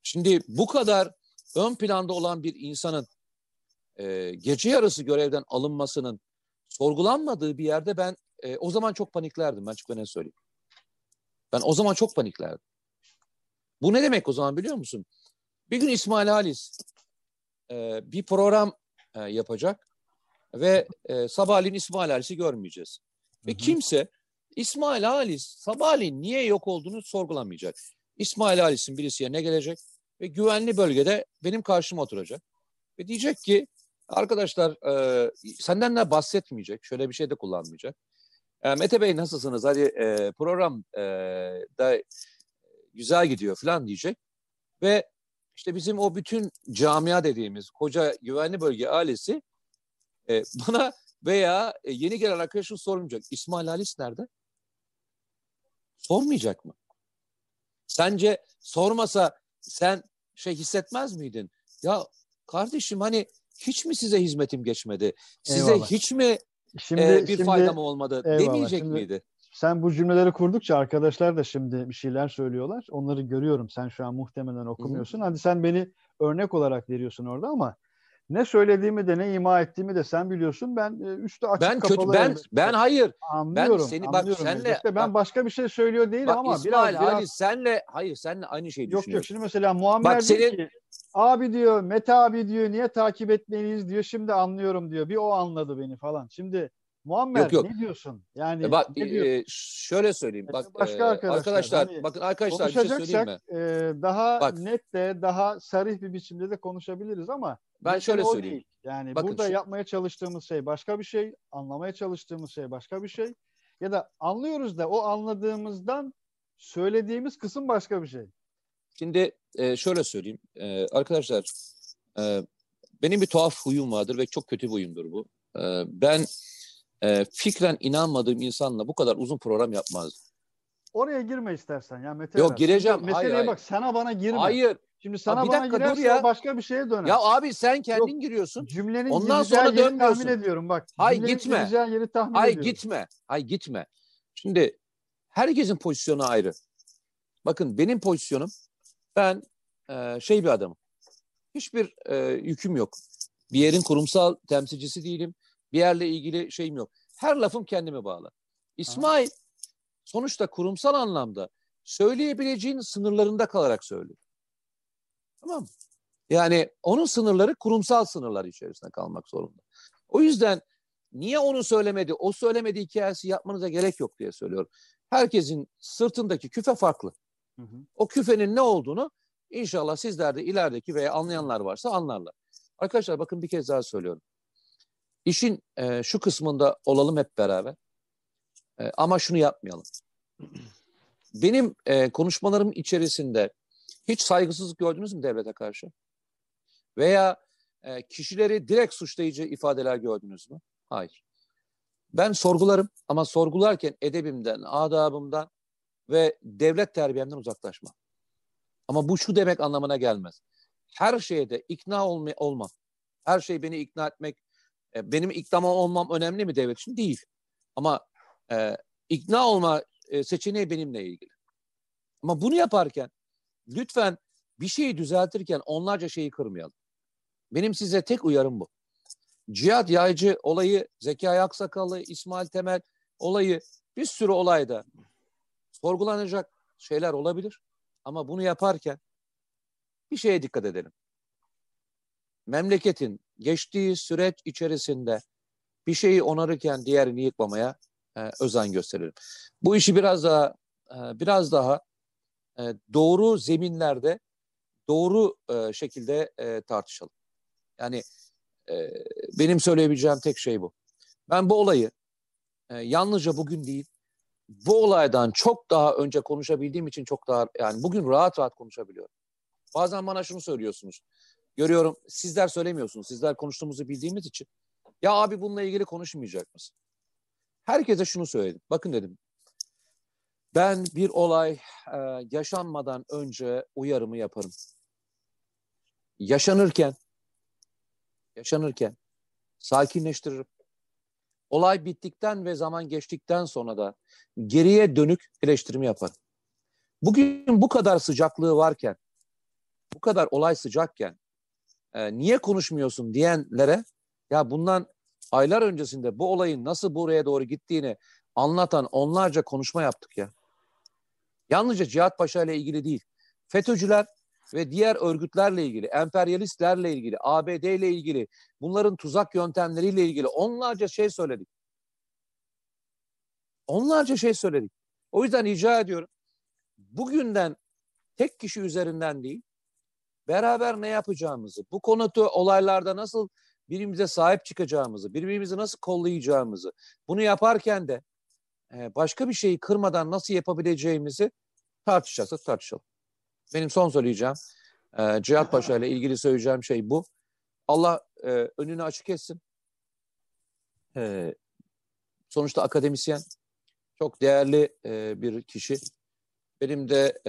şimdi bu kadar ön planda olan bir insanın e, gece yarısı görevden alınmasının sorgulanmadığı bir yerde ben e, o zaman çok paniklerdim. Ben çok ne söyleyeyim. Ben o zaman çok paniklerdim. Bu ne demek o zaman biliyor musun? Bir gün İsmail Halis e, bir program e, yapacak ve e, sabahleyin İsmail Halis'i görmeyeceğiz. Ve hı hı. kimse İsmail Halis sabahleyin niye yok olduğunu sorgulamayacak. İsmail Halis'in birisi yerine gelecek ve güvenli bölgede benim karşıma oturacak. Ve diyecek ki arkadaşlar e, senden de bahsetmeyecek. Şöyle bir şey de kullanmayacak. E, Mete Bey nasılsınız? Hadi e, program e, da güzel gidiyor falan diyecek. Ve işte bizim o bütün camia dediğimiz koca güvenli bölge ailesi e, bana veya e, yeni gelen arkadaşım sormayacak. İsmail Halis nerede? Sormayacak mı? Sence sormasa sen şey hissetmez miydin? Ya kardeşim hani hiç mi size hizmetim geçmedi? Size Eyvallah. hiç mi şimdi, e, bir şimdi, faydam olmadı eyvallah. demeyecek şimdi, miydi? Sen bu cümleleri kurdukça arkadaşlar da şimdi bir şeyler söylüyorlar. Onları görüyorum. Sen şu an muhtemelen okumuyorsun. Hı-hı. Hadi sen beni örnek olarak veriyorsun orada ama ne söylediğimi de ne ima ettiğimi de sen biliyorsun. Ben e, üstü açık ben kapalı. Kötü, ben elbette. ben hayır. Anlıyorum. Ben seni bak senle elbette. ben bak, başka bir şey söylüyor değilim bak, ama İsmail, biraz, biraz senle hayır senle aynı şeyi yok, düşünüyorsun. Yok yok şimdi mesela Muammer bak, senin... ki abi diyor Mete abi diyor niye takip etmeliyiz diyor. Şimdi anlıyorum diyor. Bir o anladı beni falan. Şimdi Muammer yok, yok. ne diyorsun? Yani e bak e, şöyle söyleyeyim. Bak başka e, arkadaşlar, arkadaşlar hani bakın arkadaşlar bir şey söyleyeyim mi? E, daha bak, net de daha sarih bir biçimde de konuşabiliriz ama ben şöyle söyleyeyim. Değil. Yani bakın burada şu... yapmaya çalıştığımız şey başka bir şey, anlamaya çalıştığımız şey başka bir şey ya da anlıyoruz da o anladığımızdan söylediğimiz kısım başka bir şey. Şimdi e, şöyle söyleyeyim. E, arkadaşlar e, benim bir tuhaf huyum vardır ve çok kötü bir huyumdur bu. E, ben e, fikren inanmadığım insanla bu kadar uzun program yapmazdım. Oraya girme istersen ya Mete. Yok gireceğim. Meseleye hayır, hayır. bak sana bana girme. Hayır. Şimdi sana bir bana dakika, girerse ya. başka bir şeye döner. Ya abi sen kendin Yok, giriyorsun. Cümlenin Ondan sonra dönmüyorsun. tahmin ediyorum bak. Hayır gitme. Yeri tahmin Hayır ediyorum. gitme. Hayır gitme. Şimdi herkesin pozisyonu ayrı. Bakın benim pozisyonum ben e, şey bir adamım. Hiçbir e, yüküm yok. Bir yerin kurumsal temsilcisi değilim. Bir yerle ilgili şeyim yok. Her lafım kendime bağlı. İsmail Aha. sonuçta kurumsal anlamda söyleyebileceğin sınırlarında kalarak söylüyor. Tamam mı? Yani onun sınırları kurumsal sınırlar içerisinde kalmak zorunda. O yüzden niye onu söylemedi, o söylemedi hikayesi yapmanıza gerek yok diye söylüyorum. Herkesin sırtındaki küfe farklı. Hı hı. O küfenin ne olduğunu inşallah sizler de ilerideki veya anlayanlar varsa anlarlar. Arkadaşlar bakın bir kez daha söylüyorum. İşin e, şu kısmında olalım hep beraber. E, ama şunu yapmayalım. Benim e, konuşmalarım içerisinde hiç saygısızlık gördünüz mü devlete karşı? Veya e, kişileri direkt suçlayıcı ifadeler gördünüz mü? Hayır. Ben sorgularım ama sorgularken edebimden, adabımdan ve devlet terbiyemden uzaklaşma. Ama bu şu demek anlamına gelmez. Her şeye de ikna olma, olmam. Her şey beni ikna etmek, e, benim ikna olmam önemli mi devlet için? Değil. Ama e, ikna olma e, seçeneği benimle ilgili. Ama bunu yaparken lütfen bir şeyi düzeltirken onlarca şeyi kırmayalım. Benim size tek uyarım bu. Cihat Yaycı olayı, Zekai Aksakallı, İsmail Temel olayı bir sürü olayda sorgulanacak şeyler olabilir. Ama bunu yaparken bir şeye dikkat edelim. Memleketin geçtiği süreç içerisinde bir şeyi onarırken diğerini yıkmamaya e, özen gösterelim. Bu işi biraz daha e, biraz daha e, doğru zeminlerde doğru e, şekilde e, tartışalım. Yani e, benim söyleyebileceğim tek şey bu. Ben bu olayı e, yalnızca bugün değil, bu olaydan çok daha önce konuşabildiğim için çok daha yani bugün rahat rahat konuşabiliyorum. Bazen bana şunu söylüyorsunuz. Görüyorum sizler söylemiyorsunuz. Sizler konuştuğumuzu bildiğimiz için. Ya abi bununla ilgili konuşmayacak mısın? Herkese şunu söyledim. Bakın dedim. Ben bir olay e, yaşanmadan önce uyarımı yaparım. Yaşanırken yaşanırken sakinleştiririm. Olay bittikten ve zaman geçtikten sonra da geriye dönük eleştirimi yaparım. Bugün bu kadar sıcaklığı varken, bu kadar olay sıcakken e, niye konuşmuyorsun diyenlere ya bundan aylar öncesinde bu olayın nasıl buraya doğru gittiğini anlatan onlarca konuşma yaptık ya. Yalnızca Cihat Paşa ile ilgili değil. FETÖ'cüler ve diğer örgütlerle ilgili, emperyalistlerle ilgili, ABD ile ilgili, bunların tuzak yöntemleriyle ilgili onlarca şey söyledik. Onlarca şey söyledik. O yüzden rica ediyorum. Bugünden tek kişi üzerinden değil, beraber ne yapacağımızı, bu konuda olaylarda nasıl birbirimize sahip çıkacağımızı, birbirimizi nasıl kollayacağımızı, bunu yaparken de başka bir şeyi kırmadan nasıl yapabileceğimizi tartışacaksak tartışalım. Benim son söyleyeceğim, Cihat Paşa ile ilgili söyleyeceğim şey bu. Allah önünü açık etsin. Sonuçta akademisyen, çok değerli bir kişi. Benim de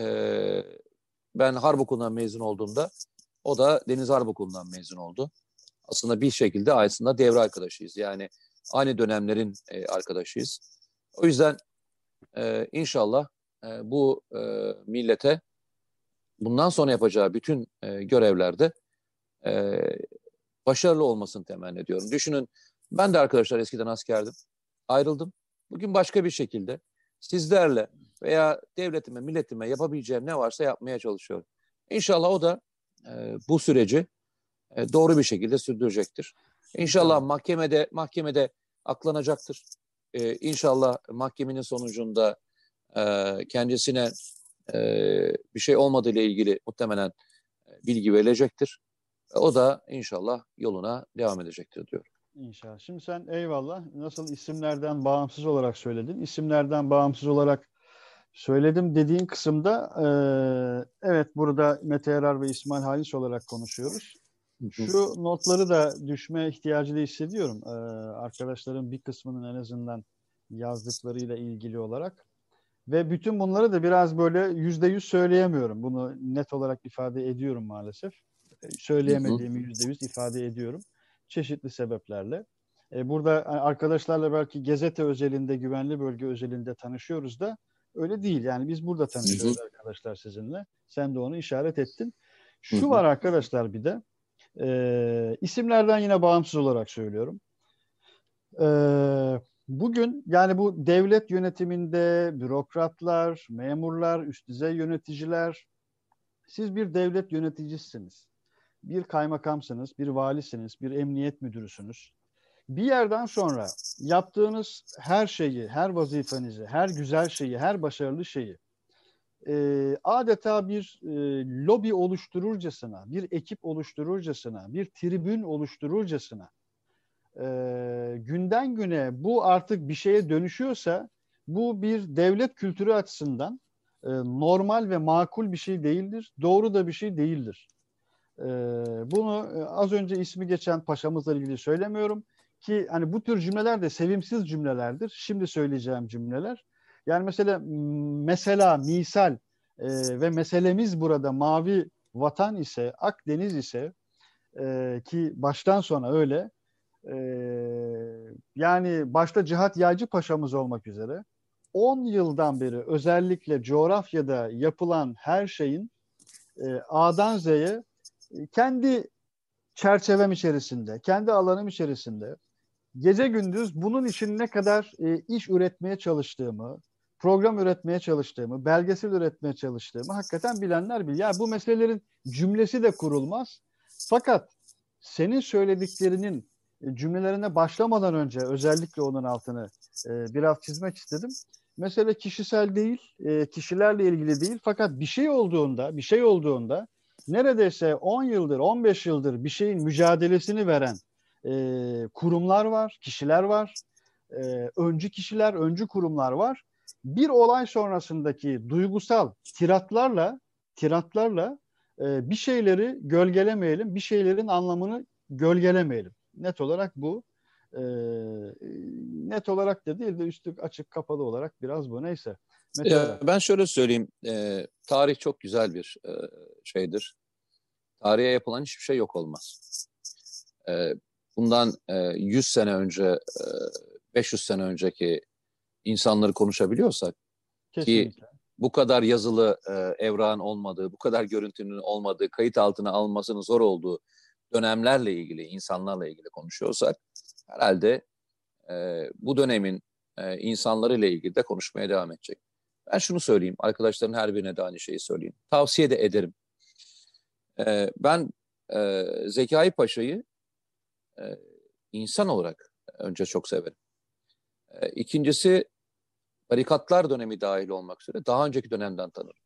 ben Harp Okulu'ndan mezun olduğumda o da Deniz Harp Okulu'ndan mezun oldu. Aslında bir şekilde aslında devre arkadaşıyız. Yani aynı dönemlerin e, arkadaşıyız. O yüzden e, inşallah e, bu e, millete bundan sonra yapacağı bütün e, görevlerde e, başarılı olmasını temenni ediyorum. Düşünün ben de arkadaşlar eskiden askerdim. Ayrıldım. Bugün başka bir şekilde sizlerle veya devletime, milletime yapabileceğim ne varsa yapmaya çalışıyorum. İnşallah o da e, bu süreci e, doğru bir şekilde sürdürecektir. İnşallah mahkemede mahkemede aklanacaktır. E, inşallah mahkemenin sonucunda e, kendisine e, bir şey olmadığı ile ilgili muhtemelen e, bilgi verilecektir. O da inşallah yoluna devam edecektir diyorum. İnşallah. Şimdi sen eyvallah nasıl isimlerden bağımsız olarak söyledin. İsimlerden bağımsız olarak söyledim dediğin kısımda e, evet burada Mete Yarar ve İsmail Halis olarak konuşuyoruz. Şu notları da düşme ihtiyacı da hissediyorum. E, arkadaşların bir kısmının en azından yazdıklarıyla ilgili olarak. Ve bütün bunları da biraz böyle yüzde yüz söyleyemiyorum. Bunu net olarak ifade ediyorum maalesef. Söyleyemediğimi yüzde yüz ifade ediyorum çeşitli sebeplerle. E, burada arkadaşlarla belki Gezete özelinde, güvenli bölge özelinde tanışıyoruz da öyle değil. Yani biz burada tanışıyoruz arkadaşlar sizinle. Sen de onu işaret ettin. Şu var arkadaşlar bir de. E, isimlerden yine bağımsız olarak söylüyorum. E, bugün yani bu devlet yönetiminde bürokratlar, memurlar, üst düzey yöneticiler siz bir devlet yöneticisiniz bir kaymakamsınız, bir valisiniz, bir emniyet müdürüsünüz. Bir yerden sonra yaptığınız her şeyi, her vazifenizi, her güzel şeyi, her başarılı şeyi e, adeta bir e, lobi oluştururcasına, bir ekip oluştururcasına, bir tribün oluştururcasına e, günden güne bu artık bir şeye dönüşüyorsa bu bir devlet kültürü açısından e, normal ve makul bir şey değildir. Doğru da bir şey değildir. Ee, bunu e, az önce ismi geçen paşamızla ilgili söylemiyorum ki hani bu tür cümleler de sevimsiz cümlelerdir. Şimdi söyleyeceğim cümleler. Yani mesela mesela misal e, ve meselemiz burada mavi vatan ise Akdeniz ise e, ki baştan sona öyle e, yani başta Cihat Yaycı Paşa'mız olmak üzere 10 yıldan beri özellikle coğrafyada yapılan her şeyin e, A'dan Z'ye kendi çerçevem içerisinde, kendi alanım içerisinde gece gündüz bunun için ne kadar e, iş üretmeye çalıştığımı, program üretmeye çalıştığımı, belgesel üretmeye çalıştığımı hakikaten bilenler bilir. Yani bu meselelerin cümlesi de kurulmaz. Fakat senin söylediklerinin e, cümlelerine başlamadan önce özellikle onun altını e, biraz çizmek istedim. Mesele kişisel değil, e, kişilerle ilgili değil. Fakat bir şey olduğunda, bir şey olduğunda neredeyse 10 yıldır, 15 yıldır bir şeyin mücadelesini veren kurumlar var, kişiler var, öncü kişiler, öncü kurumlar var. Bir olay sonrasındaki duygusal tiratlarla, tiratlarla e, bir şeyleri gölgelemeyelim, bir şeylerin anlamını gölgelemeyelim. Net olarak bu. E, net olarak da değil de üstü açık kapalı olarak biraz bu. Neyse. Mesela... Ben şöyle söyleyeyim. E, tarih çok güzel bir e, şeydir. Tarihe yapılan hiçbir şey yok olmaz. E, bundan e, 100 sene önce, e, 500 sene önceki insanları konuşabiliyorsak Kesinlikle. ki bu kadar yazılı e, evrağın olmadığı, bu kadar görüntünün olmadığı, kayıt altına alınmasının zor olduğu dönemlerle ilgili, insanlarla ilgili konuşuyorsak herhalde e, bu dönemin e, insanlarıyla ilgili de konuşmaya devam edecek. Ben şunu söyleyeyim, arkadaşların her birine de aynı şeyi söyleyeyim. Tavsiye de ederim. E, ben e, Zekai Paşa'yı e, insan olarak önce çok severim. E, ikincisi barikatlar dönemi dahil olmak üzere daha önceki dönemden tanırım.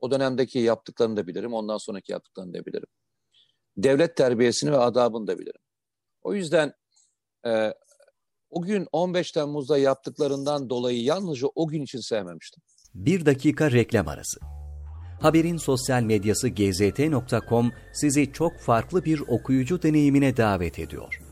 O dönemdeki yaptıklarını da bilirim, ondan sonraki yaptıklarını da bilirim. Devlet terbiyesini ve adabını da bilirim. O yüzden e, o gün 15 Temmuz'da yaptıklarından dolayı yalnızca o gün için sevmemiştim. Bir dakika reklam arası. Haberin sosyal medyası gzt.com sizi çok farklı bir okuyucu deneyimine davet ediyor.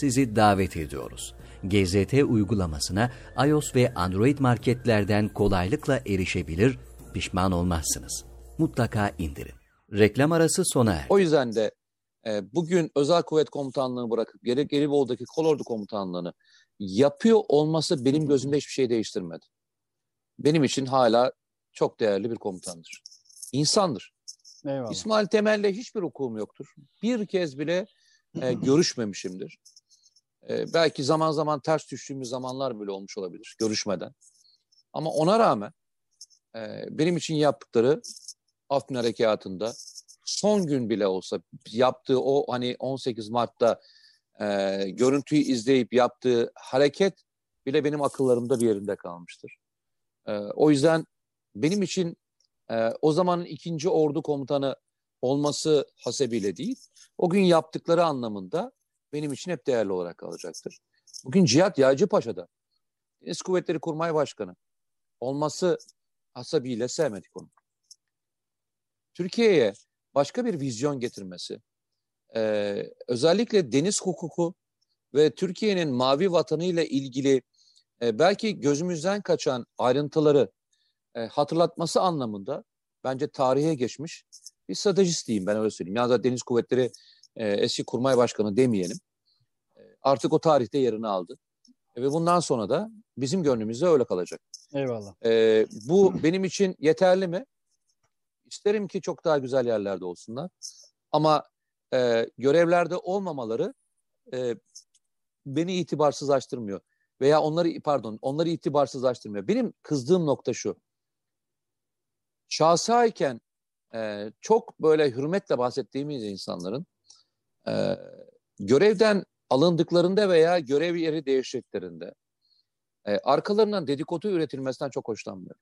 sizi davet ediyoruz. GZT uygulamasına iOS ve Android marketlerden kolaylıkla erişebilir, pişman olmazsınız. Mutlaka indirin. Reklam arası sona er. O yüzden de e, bugün Özel Kuvvet Komutanlığı'nı bırakıp geri Gelibolu'daki Kolordu Komutanlığı'nı yapıyor olması benim gözümde hiçbir şey değiştirmedi. Benim için hala çok değerli bir komutandır. İnsandır. Eyvallah. İsmail Temel'le hiçbir hukukum yoktur. Bir kez bile e, görüşmemişimdir. E, belki zaman zaman ters düştüğümüz zamanlar bile olmuş olabilir görüşmeden. Ama ona rağmen e, benim için yaptıkları Afrin Harekatı'nda son gün bile olsa yaptığı o hani 18 Mart'ta e, görüntüyü izleyip yaptığı hareket bile benim akıllarımda bir yerinde kalmıştır. E, o yüzden benim için e, o zamanın ikinci ordu komutanı olması hasebiyle değil, o gün yaptıkları anlamında benim için hep değerli olarak kalacaktır. Bugün Cihat Yağcıpaşa'da Deniz Kuvvetleri Kurmay Başkanı olması hasabiyle sevmedik onu. Türkiye'ye başka bir vizyon getirmesi, e, özellikle deniz hukuku ve Türkiye'nin mavi vatanı ile ilgili e, belki gözümüzden kaçan ayrıntıları e, hatırlatması anlamında bence tarihe geçmiş bir stratejist diyeyim ben öyle söyleyeyim. Yani Deniz Kuvvetleri e, eski kurmay başkanı demeyelim. E, artık o tarihte yerini aldı. E, ve bundan sonra da bizim gönlümüzde öyle kalacak. Eyvallah. E, bu benim için yeterli mi? İsterim ki çok daha güzel yerlerde olsunlar. Ama e, görevlerde olmamaları e, beni itibarsızlaştırmıyor. Veya onları pardon onları itibarsızlaştırmıyor. Benim kızdığım nokta şu. Şahsayken e, çok böyle hürmetle bahsettiğimiz insanların e, görevden alındıklarında veya görev yeri değiştiklerinde e, arkalarından dedikodu üretilmesinden çok hoşlanmıyorum.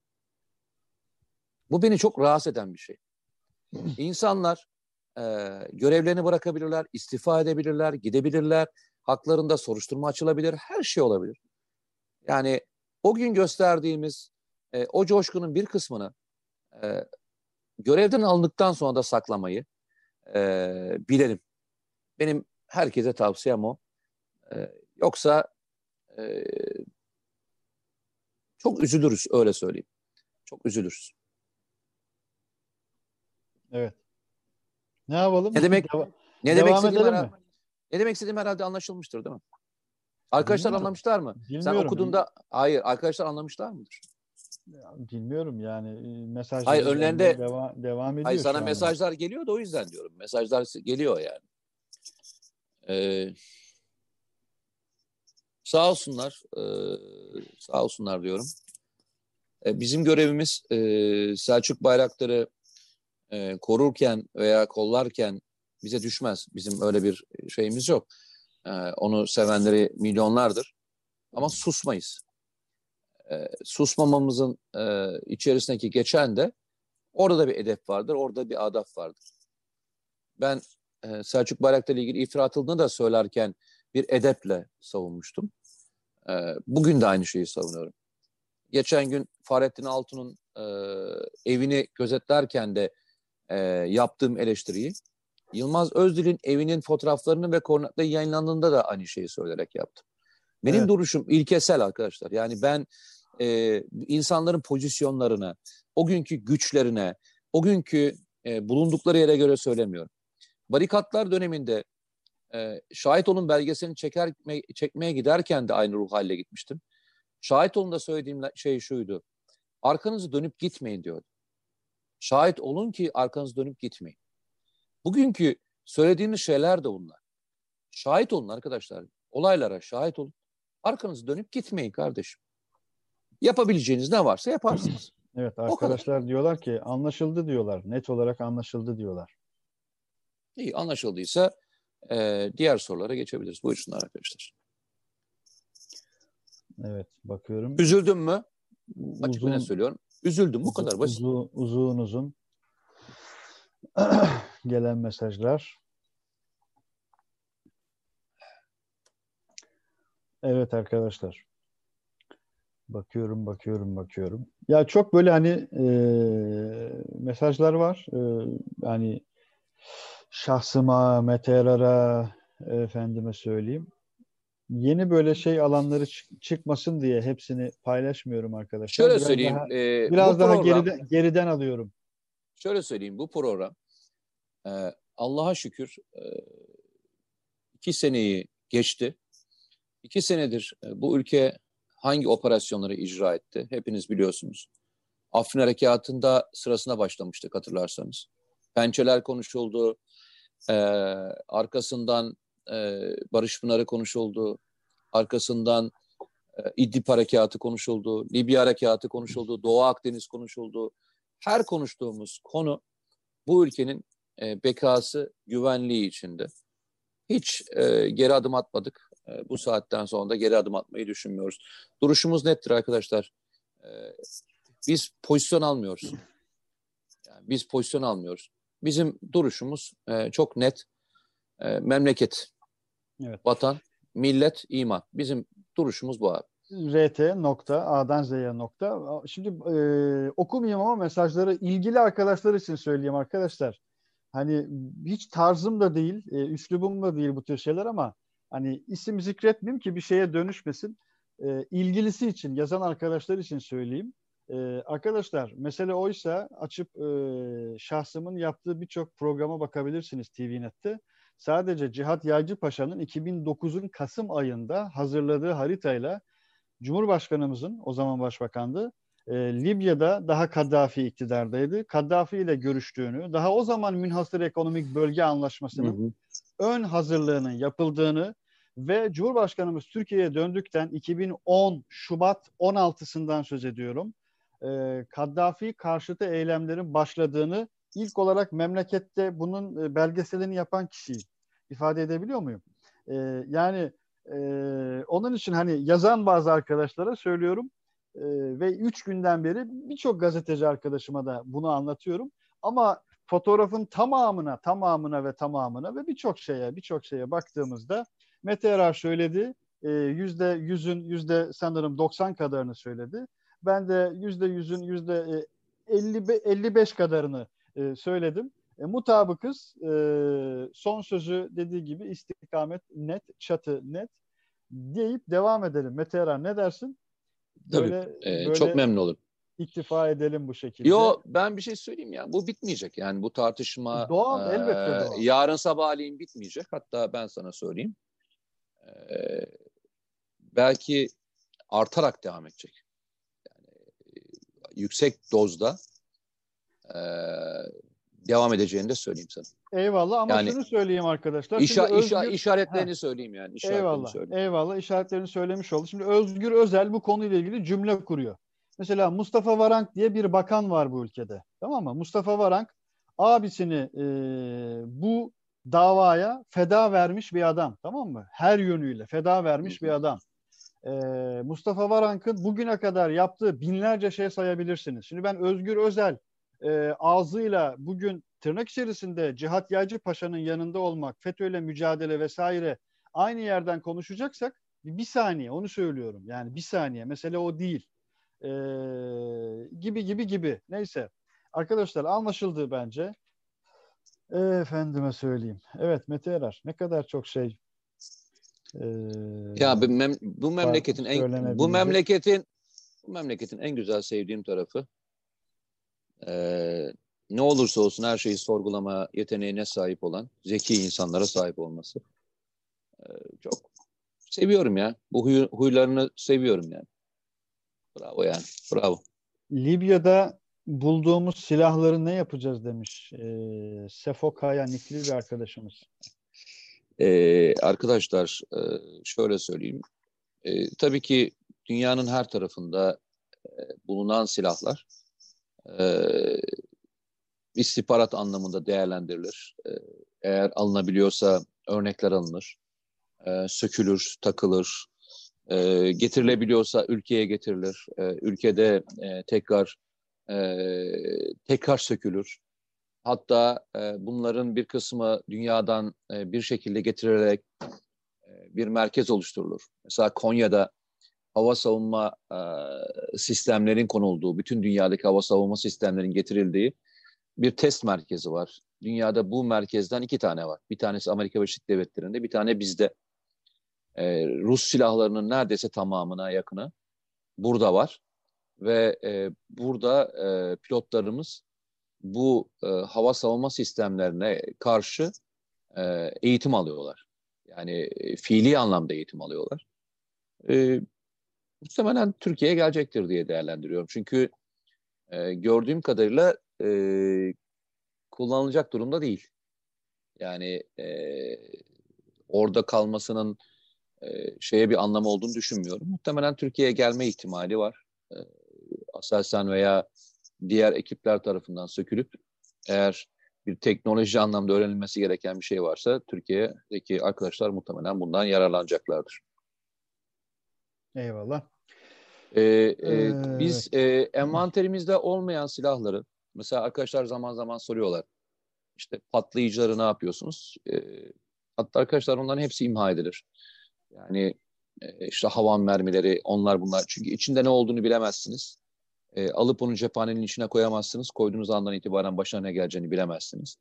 Bu beni çok rahatsız eden bir şey. İnsanlar e, görevlerini bırakabilirler, istifa edebilirler, gidebilirler, haklarında soruşturma açılabilir, her şey olabilir. Yani o gün gösterdiğimiz e, o coşkunun bir kısmını e, görevden alındıktan sonra da saklamayı e, bilelim. Benim herkese tavsiyem o. E, yoksa e, çok üzülürüz öyle söyleyeyim. Çok üzülürüz. Evet. Ne yapalım? Ne demek? Deva- ne demek istediğimi Ne demek istediğim herhalde anlaşılmıştır değil mi? Arkadaşlar Bilmiyorum. anlamışlar mı? Bilmiyorum. Sen okuduğunda hayır arkadaşlar anlamışlar mıdır? Bilmiyorum yani e, mesajlar Hayır, önlerinde- devam, devam ediyor Hayır sana mesajlar geliyor da o yüzden diyorum. Mesajlar geliyor yani. Ee, sağ olsunlar. ee, sağ olsunlar diyorum. Ee, bizim görevimiz ee, Selçuk bayrakları ee, korurken veya kollarken bize düşmez. Bizim öyle bir şeyimiz yok. Ee, onu sevenleri milyonlardır. Ama susmayız. Ee, susmamamızın ee, içerisindeki geçen de Orada da bir edep vardır, orada bir adaf vardır. Ben e, Selçuk Bayraktar'la ilgili iftira atıldığını da söylerken bir edeple savunmuştum. E, bugün de aynı şeyi savunuyorum. Geçen gün Fahrettin Altun'un e, evini gözetlerken de e, yaptığım eleştiriyi Yılmaz Özdil'in evinin fotoğraflarını ve koordinatları yayınlandığında da aynı şeyi söyleyerek yaptım. Benim Evet. duruşum ilkesel arkadaşlar. Yani ben e, insanların pozisyonlarına, o günkü güçlerine, o günkü e, bulundukları yere göre söylemiyorum. Barikatlar döneminde e, şahit olun belgeselini çeker, çekmeye giderken de aynı ruh haline gitmiştim. Şahit olun da söylediğim şey şuydu. Arkanızı dönüp gitmeyin diyordu. Şahit olun ki arkanızı dönüp gitmeyin. Bugünkü söylediğimiz şeyler de bunlar. Şahit olun arkadaşlar. Olaylara şahit olun. Arkanızı dönüp gitmeyin kardeşim. Yapabileceğiniz ne varsa yaparsınız. Evet arkadaşlar diyorlar ki anlaşıldı diyorlar. Net olarak anlaşıldı diyorlar. İyi anlaşıldıysa e, diğer sorulara geçebiliriz. Buyursunlar arkadaşlar. Evet bakıyorum. Üzüldün mü? Açık Uzun- söylüyorum. Üzüldüm bu kadar basit. Uzun uzun, uzun gelen mesajlar. Evet arkadaşlar. Bakıyorum, bakıyorum, bakıyorum. Ya çok böyle hani e, mesajlar var. E, yani şahsıma, Meteor'a, efendime söyleyeyim. Yeni böyle şey alanları çık- çıkmasın diye hepsini paylaşmıyorum arkadaşlar. Şöyle Biraz söyleyeyim. daha- e, Biraz daha program- geriden, geriden alıyorum. Şöyle söyleyeyim bu program e, Allah'a şükür e, iki seneyi geçti. İki senedir e, bu ülke hangi operasyonları icra etti? Hepiniz biliyorsunuz. Afrin Harekatı'nda sırasına başlamıştık hatırlarsanız. Pençeler konuşuldu. E, arkasından e, Barış Pınarı konuşuldu. Arkasından e, İdlib Harekatı konuşuldu. Libya Harekatı konuşuldu. Doğu Akdeniz konuşuldu. Her konuştuğumuz konu bu ülkenin e, bekası, güvenliği içinde. Hiç e, geri adım atmadık. E, bu saatten sonra da geri adım atmayı düşünmüyoruz. Duruşumuz nettir arkadaşlar. E, biz pozisyon almıyoruz. Yani biz pozisyon almıyoruz. Bizim duruşumuz e, çok net. E, memleket, Evet. vatan, millet, iman. Bizim duruşumuz bu abi. RT nokta A'dan Z'ye nokta. Şimdi e, okumayayım ama mesajları ilgili arkadaşlar için söyleyeyim arkadaşlar. Hani hiç tarzım da değil, e, üslubum da değil bu tür şeyler ama hani isim zikretmeyeyim ki bir şeye dönüşmesin. E, ilgilisi için, yazan arkadaşlar için söyleyeyim. E, arkadaşlar mesele oysa açıp e, şahsımın yaptığı birçok programa bakabilirsiniz TVNet'te. Sadece Cihat Yaycı Paşa'nın 2009'un Kasım ayında hazırladığı haritayla Cumhurbaşkanımızın o zaman başbakandı. E, Libya'da daha Kaddafi iktidardaydı. Kaddafi ile görüştüğünü, daha o zaman münhasır ekonomik bölge anlaşmasının ön hazırlığının yapıldığını ve Cumhurbaşkanımız Türkiye'ye döndükten 2010 Şubat 16'sından söz ediyorum. E, Kaddafi karşıtı eylemlerin başladığını ilk olarak memlekette bunun e, belgeselini yapan kişiyi ifade edebiliyor muyum? E, yani e, onun için hani yazan bazı arkadaşlara söylüyorum e, ve üç günden beri birçok gazeteci arkadaşıma da bunu anlatıyorum. Ama fotoğrafın tamamına, tamamına ve tamamına ve birçok şeye, birçok şeye baktığımızda Mete Erar söyledi. e, Yüzde yüzün, yüzde sanırım 90 kadarını söyledi. Ben de yüzde yüzün, yüzde 50, 55 kadarını e, söyledim. E, mutabıkız. E, son sözü dediği gibi istikamet net, çatı net deyip devam edelim. Mete Erar ne dersin? Tabii. Böyle, Ee, böyle- Çok memnun olurum. iktifa edelim bu şekilde. Yo ben bir şey söyleyeyim ya. Bu bitmeyecek. Yani bu tartışma Doğal, e, elbette doğal. yarın sabahleyin bitmeyecek. Hatta ben sana söyleyeyim. E, belki artarak devam edecek. Yüksek dozda e, devam edeceğini de söyleyeyim sana. Eyvallah ama Yani şunu söyleyeyim arkadaşlar. İşa, Şimdi işa- Özgür- işaretlerini Ha. söyleyeyim yani. işaretlerini Eyvallah. söyleyeyim. Eyvallah. işaretlerini söylemiş oldu. Şimdi Özgür Özel bu konuyla ilgili cümle kuruyor. Mesela Mustafa Varank diye bir bakan var bu ülkede. Tamam mı? Mustafa Varank abisini e, bu davaya feda vermiş bir adam. Tamam mı? Her yönüyle feda vermiş bir adam. E, Mustafa Varank'ın bugüne kadar yaptığı binlerce şey sayabilirsiniz. Şimdi ben Özgür Özel e, ağzıyla bugün tırnak içerisinde Cihat Yaycı Paşa'nın yanında olmak, FETÖ'yle mücadele vesaire aynı yerden konuşacaksak bir, saniye onu söylüyorum. Yani bir saniye mesele o değil. Ee, gibi gibi gibi. Neyse. Arkadaşlar anlaşıldı bence. Efendime söyleyeyim. Evet Mete Erer ne kadar çok şey ee, Ya bu, mem- bu memleketin en bu memleketin bu memleketin en güzel sevdiğim tarafı eee, ne olursa olsun her şeyi sorgulama yeteneğine sahip olan zeki insanlara sahip olması. Eee, çok seviyorum ya. Bu huyu- huylarını seviyorum yani. Bravo yani. Bravo. Libya'da bulduğumuz silahları ne yapacağız demiş. Ee, Sefo Kaya nikli bir arkadaşımız. Ee, arkadaşlar e, şöyle söyleyeyim. Ee, tabii ki dünyanın her tarafında e, bulunan silahlar e, istihbarat anlamında değerlendirilir. E, eğer alınabiliyorsa örnekler alınır, e, sökülür, takılır, e, getirilebiliyorsa ülkeye getirilir, e, ülkede e, tekrar e, tekrar sökülür. Hatta e, bunların bir kısmı dünyadan e, bir şekilde getirilerek e, bir merkez oluşturulur. Mesela Konya'da hava savunma e, sistemlerin konulduğu, bütün dünyadaki hava savunma sistemlerin getirildiği bir test merkezi var. Dünyada bu merkezden iki tane var. Bir tanesi Amerika Birleşik Devletleri'nde, bir tane bizde. E, Rus silahlarının neredeyse tamamına yakını burada var. Ve e, burada e, pilotlarımız bu e, hava savunma sistemlerine karşı e, eğitim alıyorlar. Yani e, fiili anlamda eğitim alıyorlar. E, muhtemelen Türkiye'ye gelecektir diye değerlendiriyorum. Çünkü e, gördüğüm kadarıyla e, kullanılacak durumda değil. Yani e, orada kalmasının e, şeye bir anlamı olduğunu düşünmüyorum. Muhtemelen Türkiye'ye gelme ihtimali var. E, Aselsan veya diğer ekipler tarafından sökülüp eğer bir teknoloji anlamda öğrenilmesi gereken bir şey varsa Türkiye'deki arkadaşlar muhtemelen bundan yararlanacaklardır. Eyvallah. Ee, e, Evet. biz e, envanterimizde olmayan silahları mesela arkadaşlar zaman zaman soruyorlar işte patlayıcıları ne yapıyorsunuz? E, hatta arkadaşlar onların hepsi imha edilir. Yani e, işte havan mermileri onlar bunlar çünkü içinde ne olduğunu bilemezsiniz. E, alıp onu cephanenin içine koyamazsınız. Koyduğunuz andan itibaren başına ne geleceğini bilemezsiniz.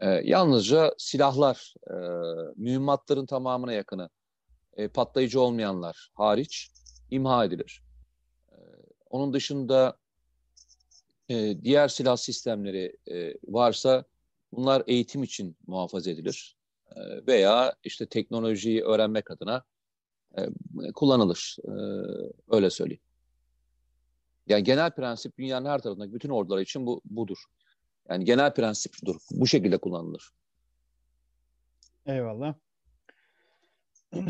E, yalnızca silahlar, e, mühimmatların tamamına yakını, e, patlayıcı olmayanlar hariç imha edilir. E, onun dışında e, diğer silah sistemleri e, varsa bunlar eğitim için muhafaza edilir. E, veya işte teknolojiyi öğrenmek adına e, kullanılır. E, öyle söyleyeyim. Yani genel prensip dünyanın her tarafındaki bütün ordular için bu budur. Yani genel prensip budur. Bu şekilde kullanılır. Eyvallah.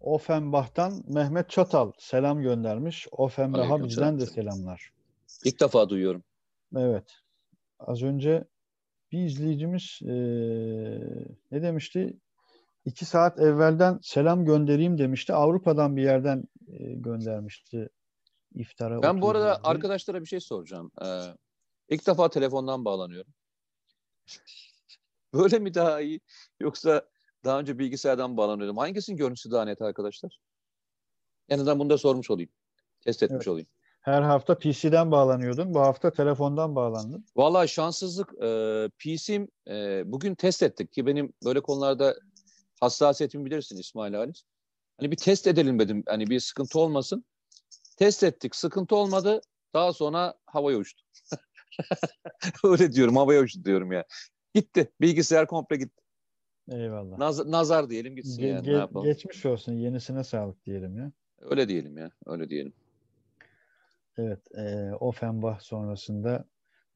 Offenbach'tan Mehmet Çatal selam göndermiş. Offenbach'a bizden de selam. selamlar. İlk defa duyuyorum. Evet. Az önce bir izleyicimiz eee, ne demişti? İki saat evvelden selam göndereyim demişti. Avrupa'dan bir yerden eee, göndermişti iftara. Ben bu arada gibi. arkadaşlara bir şey soracağım. Ee, ilk defa telefondan bağlanıyorum. Böyle mi daha iyi yoksa daha önce bilgisayardan bağlanıyordum? Hangisinin görüntüsü daha net arkadaşlar? En azından bunu da sormuş olayım. Test etmiş Evet. olayım. Her hafta PC'den bağlanıyordun. Bu hafta telefondan bağlandın. Vallahi şanssızlık. E, PC'm e, bugün test ettik ki benim böyle konularda hassasiyetimi bilirsin İsmail Halis. Hani bir test edelim dedim. Hani bir sıkıntı olmasın. Test ettik. Sıkıntı olmadı. Daha sonra havaya uçtu. Öyle diyorum. Havaya uçtu diyorum ya. Gitti. Bilgisayar komple gitti. Eyvallah. Naz- nazar diyelim gitsin Ge- yani. ge- ne yapalım? geçmiş olsun. Yenisine sağlık diyelim ya. Öyle diyelim ya. Öyle diyelim. Evet. E, Offenbach sonrasında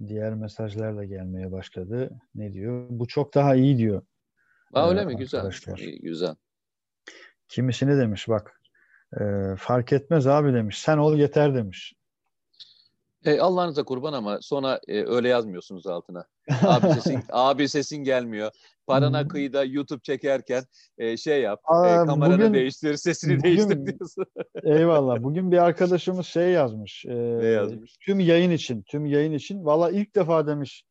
diğer mesajlar da gelmeye başladı. Ne diyor? Bu çok daha iyi diyor. Aa, Ee, öyle mi? Güzel. İyi, güzel. Kimisini demiş bak. E, fark etmez abi demiş. Sen ol yeter demiş. E, Allah'ınıza kurban ama sonra e, öyle yazmıyorsunuz altına. Abi sesin, abi sesin gelmiyor. Parana Hmm. kıyıda YouTube çekerken e, şey yap. Aa, e, kameranı bugün- değiştir, sesini bugün- değiştir diyorsun. Eyvallah. Bugün bir arkadaşımız şey yazmış. e, ne yazmış? Tüm yayın için, tüm yayın için. Valla ilk defa demiş.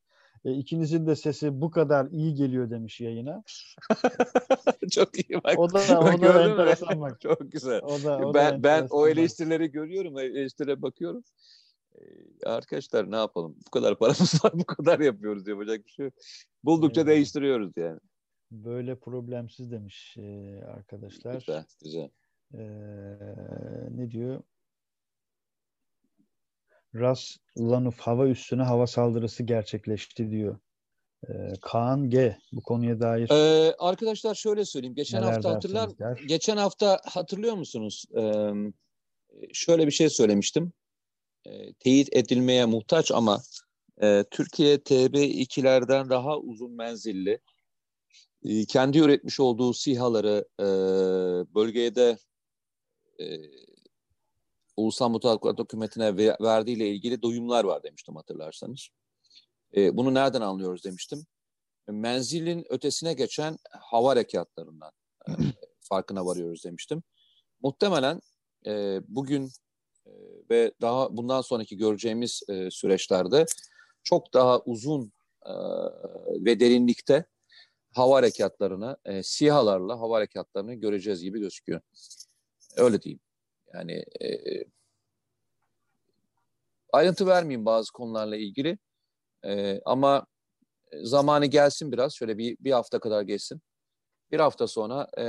E, ikinizin de sesi bu kadar iyi geliyor demiş yayına. Çok iyi bak. O da o da enteresan bak. Çok güzel. O da, o da ben ben enteresan o bak. eleştirileri görüyorum, eleştirilere bakıyorum. Ee, arkadaşlar ne yapalım? Bu kadar paramız var, bu kadar yapıyoruz yapacak bir şey yok. Buldukça Evet. değiştiriyoruz yani. Böyle problemsiz demiş e, arkadaşlar. Güzel, güzel. E, ne diyor? Ras Lanuf hava üstüne hava saldırısı gerçekleşti diyor. E, Kaan G. Bu konuya dair Ee, arkadaşlar şöyle söyleyeyim. Geçen neler hafta hatırlar der. geçen hafta hatırlıyor musunuz? Ee, şöyle bir şey söylemiştim. Ee, teyit edilmeye muhtaç ama e, Türkiye TB2'lerden daha uzun menzilli e, kendi üretmiş olduğu SİHA'ları e, bölgeye de e, Ulusal Mutabakat Hükümeti'ne ve- verdiğiyle ilgili duyumlar var demiştim hatırlarsanız. E, bunu nereden anlıyoruz demiştim. Menzilin ötesine geçen hava harekatlarından e, farkına varıyoruz demiştim. Muhtemelen e, bugün e, ve daha bundan sonraki göreceğimiz e, süreçlerde çok daha uzun e, ve derinlikte hava harekatlarını, e, SİHA'larla hava harekatlarını göreceğiz gibi gözüküyor. Öyle diyeyim. Yani e, ayrıntı vermeyeyim bazı konularla ilgili. E, ama zamanı gelsin biraz. Şöyle bir, bir hafta kadar geçsin. Bir hafta sonra e,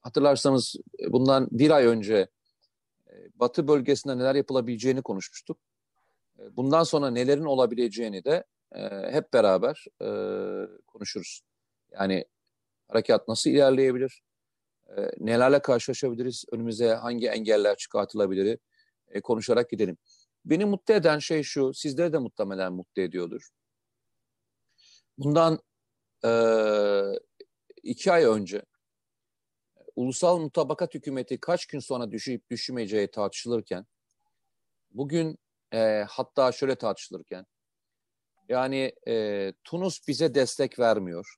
hatırlarsanız bundan bir ay önce e, Batı bölgesinde neler yapılabileceğini konuşmuştuk. E, Bundan sonra nelerin olabileceğini de e, hep beraber e, konuşuruz. Yani harekat nasıl ilerleyebilir? E, nelerle karşılaşabiliriz? Önümüze hangi engeller çıkartılabilir? E, konuşarak gidelim. Beni mutlu eden şey şu, sizleri de muhtemelen mutlu ediyordur. Bundan e, iki ay önce ulusal mutabakat hükümeti kaç gün sonra düşüp düşmeyeceği tartışılırken, bugün e, hatta şöyle tartışılırken, yani e, Tunus bize destek vermiyor,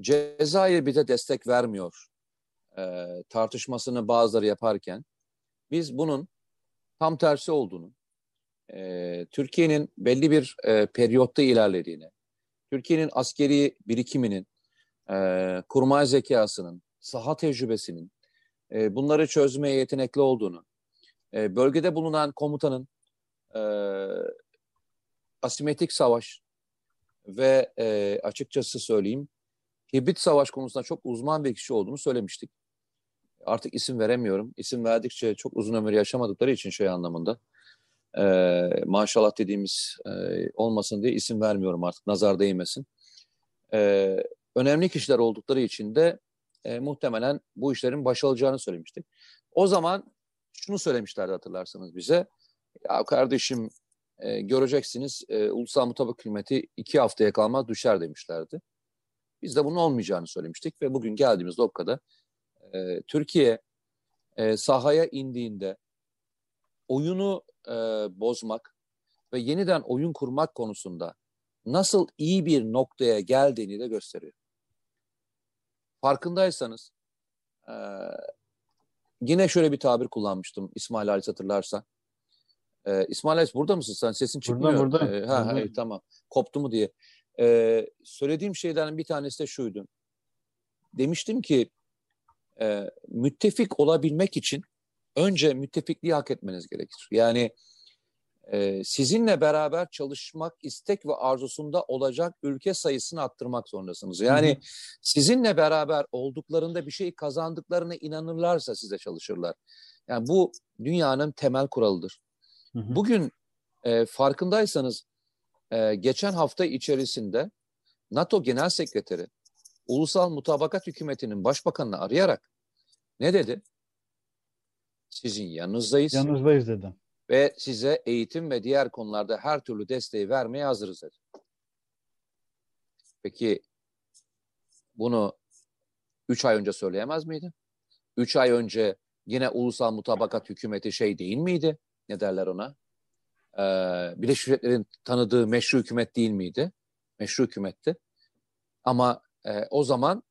Cezayir bize destek vermiyor e, tartışmasını bazıları yaparken, biz bunun tam tersi olduğunu, e, Türkiye'nin belli bir e, periyotta ilerlediğini, Türkiye'nin askeri birikiminin, e, kurmay zekasının, saha tecrübesinin, e, bunları çözmeye yetenekli olduğunu, e, bölgede bulunan komutanın e, asimetrik savaş ve e, açıkçası söyleyeyim hibrit savaş konusunda çok uzman bir kişi olduğunu söylemiştik. Artık isim veremiyorum. İsim verdikçe çok uzun ömür yaşamadıkları için şey anlamında. E, maşallah dediğimiz e, olmasın diye isim vermiyorum artık. Nazar değmesin. E, önemli kişiler oldukları için de e, muhtemelen bu işlerin başarılacağını söylemiştik. O zaman şunu söylemişlerdi hatırlarsanız bize. Ya kardeşim e, göreceksiniz e, ulusal mutabık hükümeti iki haftaya kalmaz düşer demişlerdi. Biz de bunun olmayacağını söylemiştik ve bugün geldiğimiz noktada e, Türkiye e, sahaya indiğinde oyunu e, bozmak ve yeniden oyun kurmak konusunda nasıl iyi bir noktaya geldiğini de gösteriyor. Farkındaysanız e, yine şöyle bir tabir kullanmıştım İsmail Halis hatırlarsan. E, İsmail Halis burada mısın sen? Sesin çıkmıyor. Burada, burada. E, ha, Burada. e, tamam. Koptu mu diye. E, söylediğim şeylerin bir tanesi de şuydu. Demiştim ki e, müttefik olabilmek için önce müttefikliği hak etmeniz gerekir. Yani e, sizinle beraber çalışmak istek ve arzusunda olacak ülke sayısını arttırmak zorundasınız. Yani Hı hı. sizinle beraber olduklarında bir şey kazandıklarına inanırlarsa size çalışırlar. Yani bu dünyanın temel kuralıdır. Hı hı. Bugün e, farkındaysanız e, geçen hafta içerisinde NATO Genel Sekreteri Ulusal Mutabakat Hükümeti'nin başbakanını arayarak ne dedi? Sizin yanınızdayız Yanınızdayız dedi. ve size eğitim ve diğer konularda her türlü desteği vermeye hazırız dedi. Peki bunu 3 ay önce söyleyemez miydi? 3 ay önce yine Ulusal Mutabakat Hükümeti şey değil miydi? Ne derler ona? Ee, Birleşmiş Milletler'in tanıdığı meşru hükümet değil miydi? Meşru hükümetti. Ama e, o zaman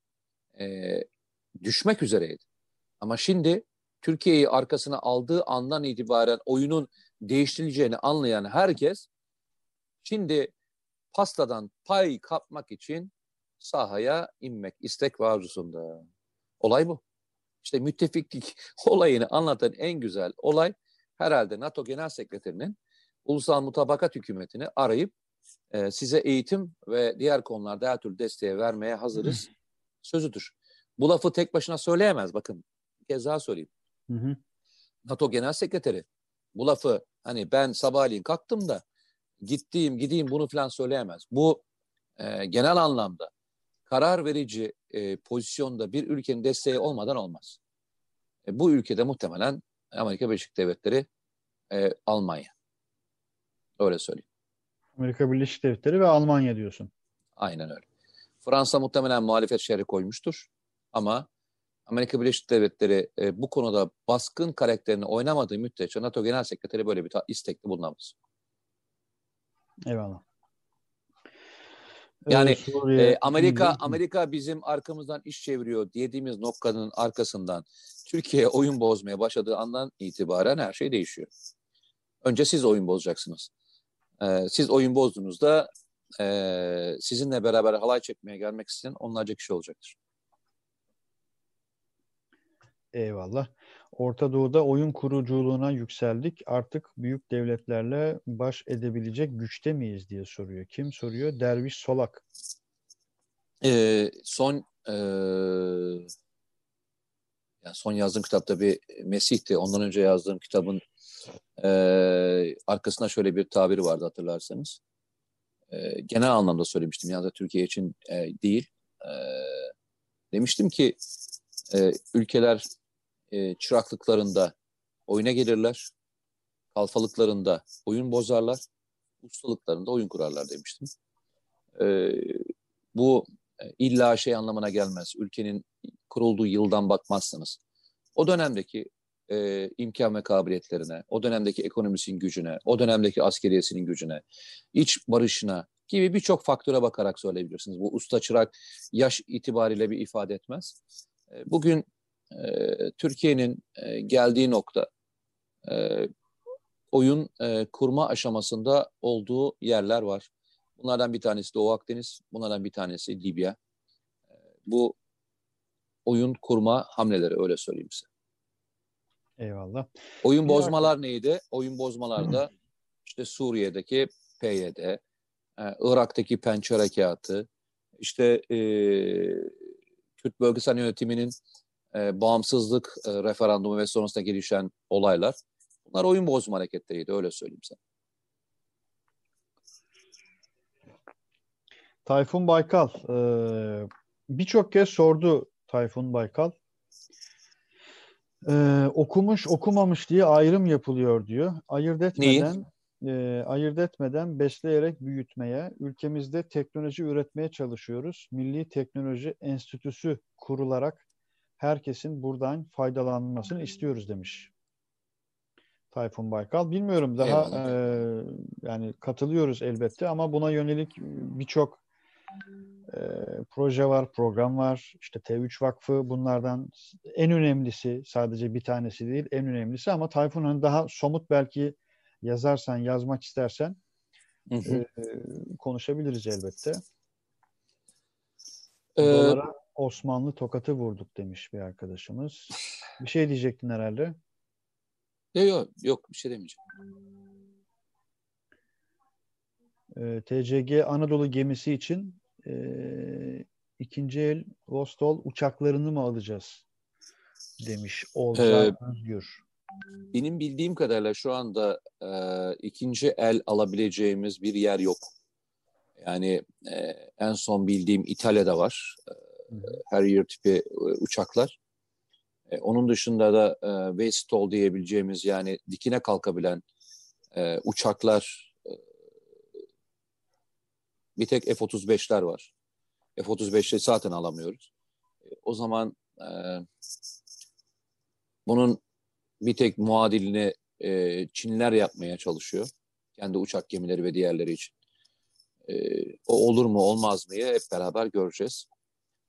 e, düşmek üzereydi. Ama şimdi Türkiye'yi arkasına aldığı andan itibaren oyunun değiştirileceğini anlayan herkes şimdi pastadan pay kapmak için sahaya inmek istek ve arzusunda. Olay bu. İşte müttefiklik olayını anlatan en güzel olay herhalde NATO Genel Sekreterinin Ulusal Mutabakat Hükümeti'ni arayıp e, size eğitim ve diğer konularda her türlü desteğe vermeye hazırız sözüdür. Bu lafı tek başına söyleyemez bakın. Bir kez daha söyleyeyim. Hı hı. NATO Genel Sekreteri bu lafı hani ben sabahleyin kalktım da gittiğim gideyim bunu falan söyleyemez. Bu e, genel anlamda karar verici e, pozisyonda bir ülkenin desteği olmadan olmaz. E, bu ülkede muhtemelen Amerika Birleşik Devletleri, e, Almanya. Öyle söyleyeyim. Amerika Birleşik Devletleri ve Almanya diyorsun. Aynen öyle. Fransa muhtemelen muhalefet şerri koymuştur. Ama Amerika Birleşik Devletleri e, bu konuda baskın karakterini oynamadığı müddetçe NATO Genel Sekreteri böyle bir istekli bulunamaz. Eyvallah. Yani, E, Amerika. Amerika bizim arkamızdan iş çeviriyor dediğimiz noktanın arkasından Türkiye oyun bozmaya başladığı andan itibaren her şey değişiyor. Önce siz oyun bozacaksınız. E, siz oyun bozduğunuzda e, sizinle beraber halay çekmeye gelmek isteyen onlarca kişi olacaktır. Eyvallah. Orta Doğu'da oyun kuruculuğuna yükseldik. Artık büyük devletlerle baş edebilecek güçte miyiz diye soruyor. Kim soruyor? Derviş Solak. E, son e, yani son yazdığım kitapta bir Mesih'ti. Ondan önce yazdığım kitabın e, arkasında şöyle bir tabiri vardı hatırlarsanız. E, genel anlamda söylemiştim. Yalnız Türkiye için e, değil. E, demiştim ki e, ülkeler e, çıraklıklarında oyuna gelirler. Kalfalıklarında oyun bozarlar. Ustalıklarında oyun kurarlar demiştim. E, bu illa şey anlamına gelmez. Ülkenin kurulduğu yıldan bakmazsanız. O dönemdeki e, imkan ve kabiliyetlerine, o dönemdeki ekonomisinin gücüne, o dönemdeki askeriyesinin gücüne, iç barışına gibi birçok faktöre bakarak söyleyebilirsiniz. Bu usta çırak yaş itibariyle bir ifade etmez. E, bugün e, Türkiye'nin e, geldiği nokta e, oyun e, kurma aşamasında olduğu yerler var. Bunlardan bir tanesi Doğu Akdeniz, bunlardan bir tanesi Libya. E, bu oyun kurma hamleleri öyle söyleyeyim size. Eyvallah. Oyun bozmalar neydi? Oyun bozmalarda işte Suriye'deki PYD, e, Irak'taki Pençe Harekatı, işte e, Kürt Bölgesel Yönetimi'nin e, bağımsızlık e, referandumu ve sonrasında gelişen olaylar. Bunlar oyun bozma hareketleriydi öyle söyleyeyim sana. Tayfun Baykal. Ee, Birçok kez sordu Tayfun Baykal. Ee, okumuş okumamış diye ayrım yapılıyor diyor. Ayırt etmeden e, ayırt etmeden besleyerek büyütmeye, ülkemizde teknoloji üretmeye çalışıyoruz. Milli Teknoloji Enstitüsü kurularak herkesin buradan faydalanmasını istiyoruz demiş. Tayfun Baykal. Bilmiyorum daha e, yani katılıyoruz elbette ama buna yönelik birçok e, proje var, program var. İşte T3 Vakfı bunlardan en önemlisi sadece bir tanesi değil en önemlisi ama Tayfun'un daha somut belki yazarsan, yazmak istersen Hı hı. e, konuşabiliriz elbette. Ee, Dolara Osmanlı tokatı vurduk demiş bir arkadaşımız. Bir şey diyecektin herhalde. yok yok yok bir şey demeyeceğim. E, TCG Anadolu gemisi için e, ikinci el Vostol uçaklarını mı alacağız demiş Oğuzhan Özgür. benim bildiğim kadarıyla şu anda e, ikinci el alabileceğimiz bir yer yok. Yani e, en son bildiğim İtalya'da var. E, Harrier tipi e, uçaklar. E, onun dışında da e, waste diyebileceğimiz yani dikine kalkabilen e, uçaklar bir tek F-35'ler var. F-35'leri zaten alamıyoruz. E, o zaman e, bunun bir tek muadilini e, Çinliler yapmaya çalışıyor. Kendi uçak gemileri ve diğerleri için. E, o olur mu olmaz mı hep beraber göreceğiz.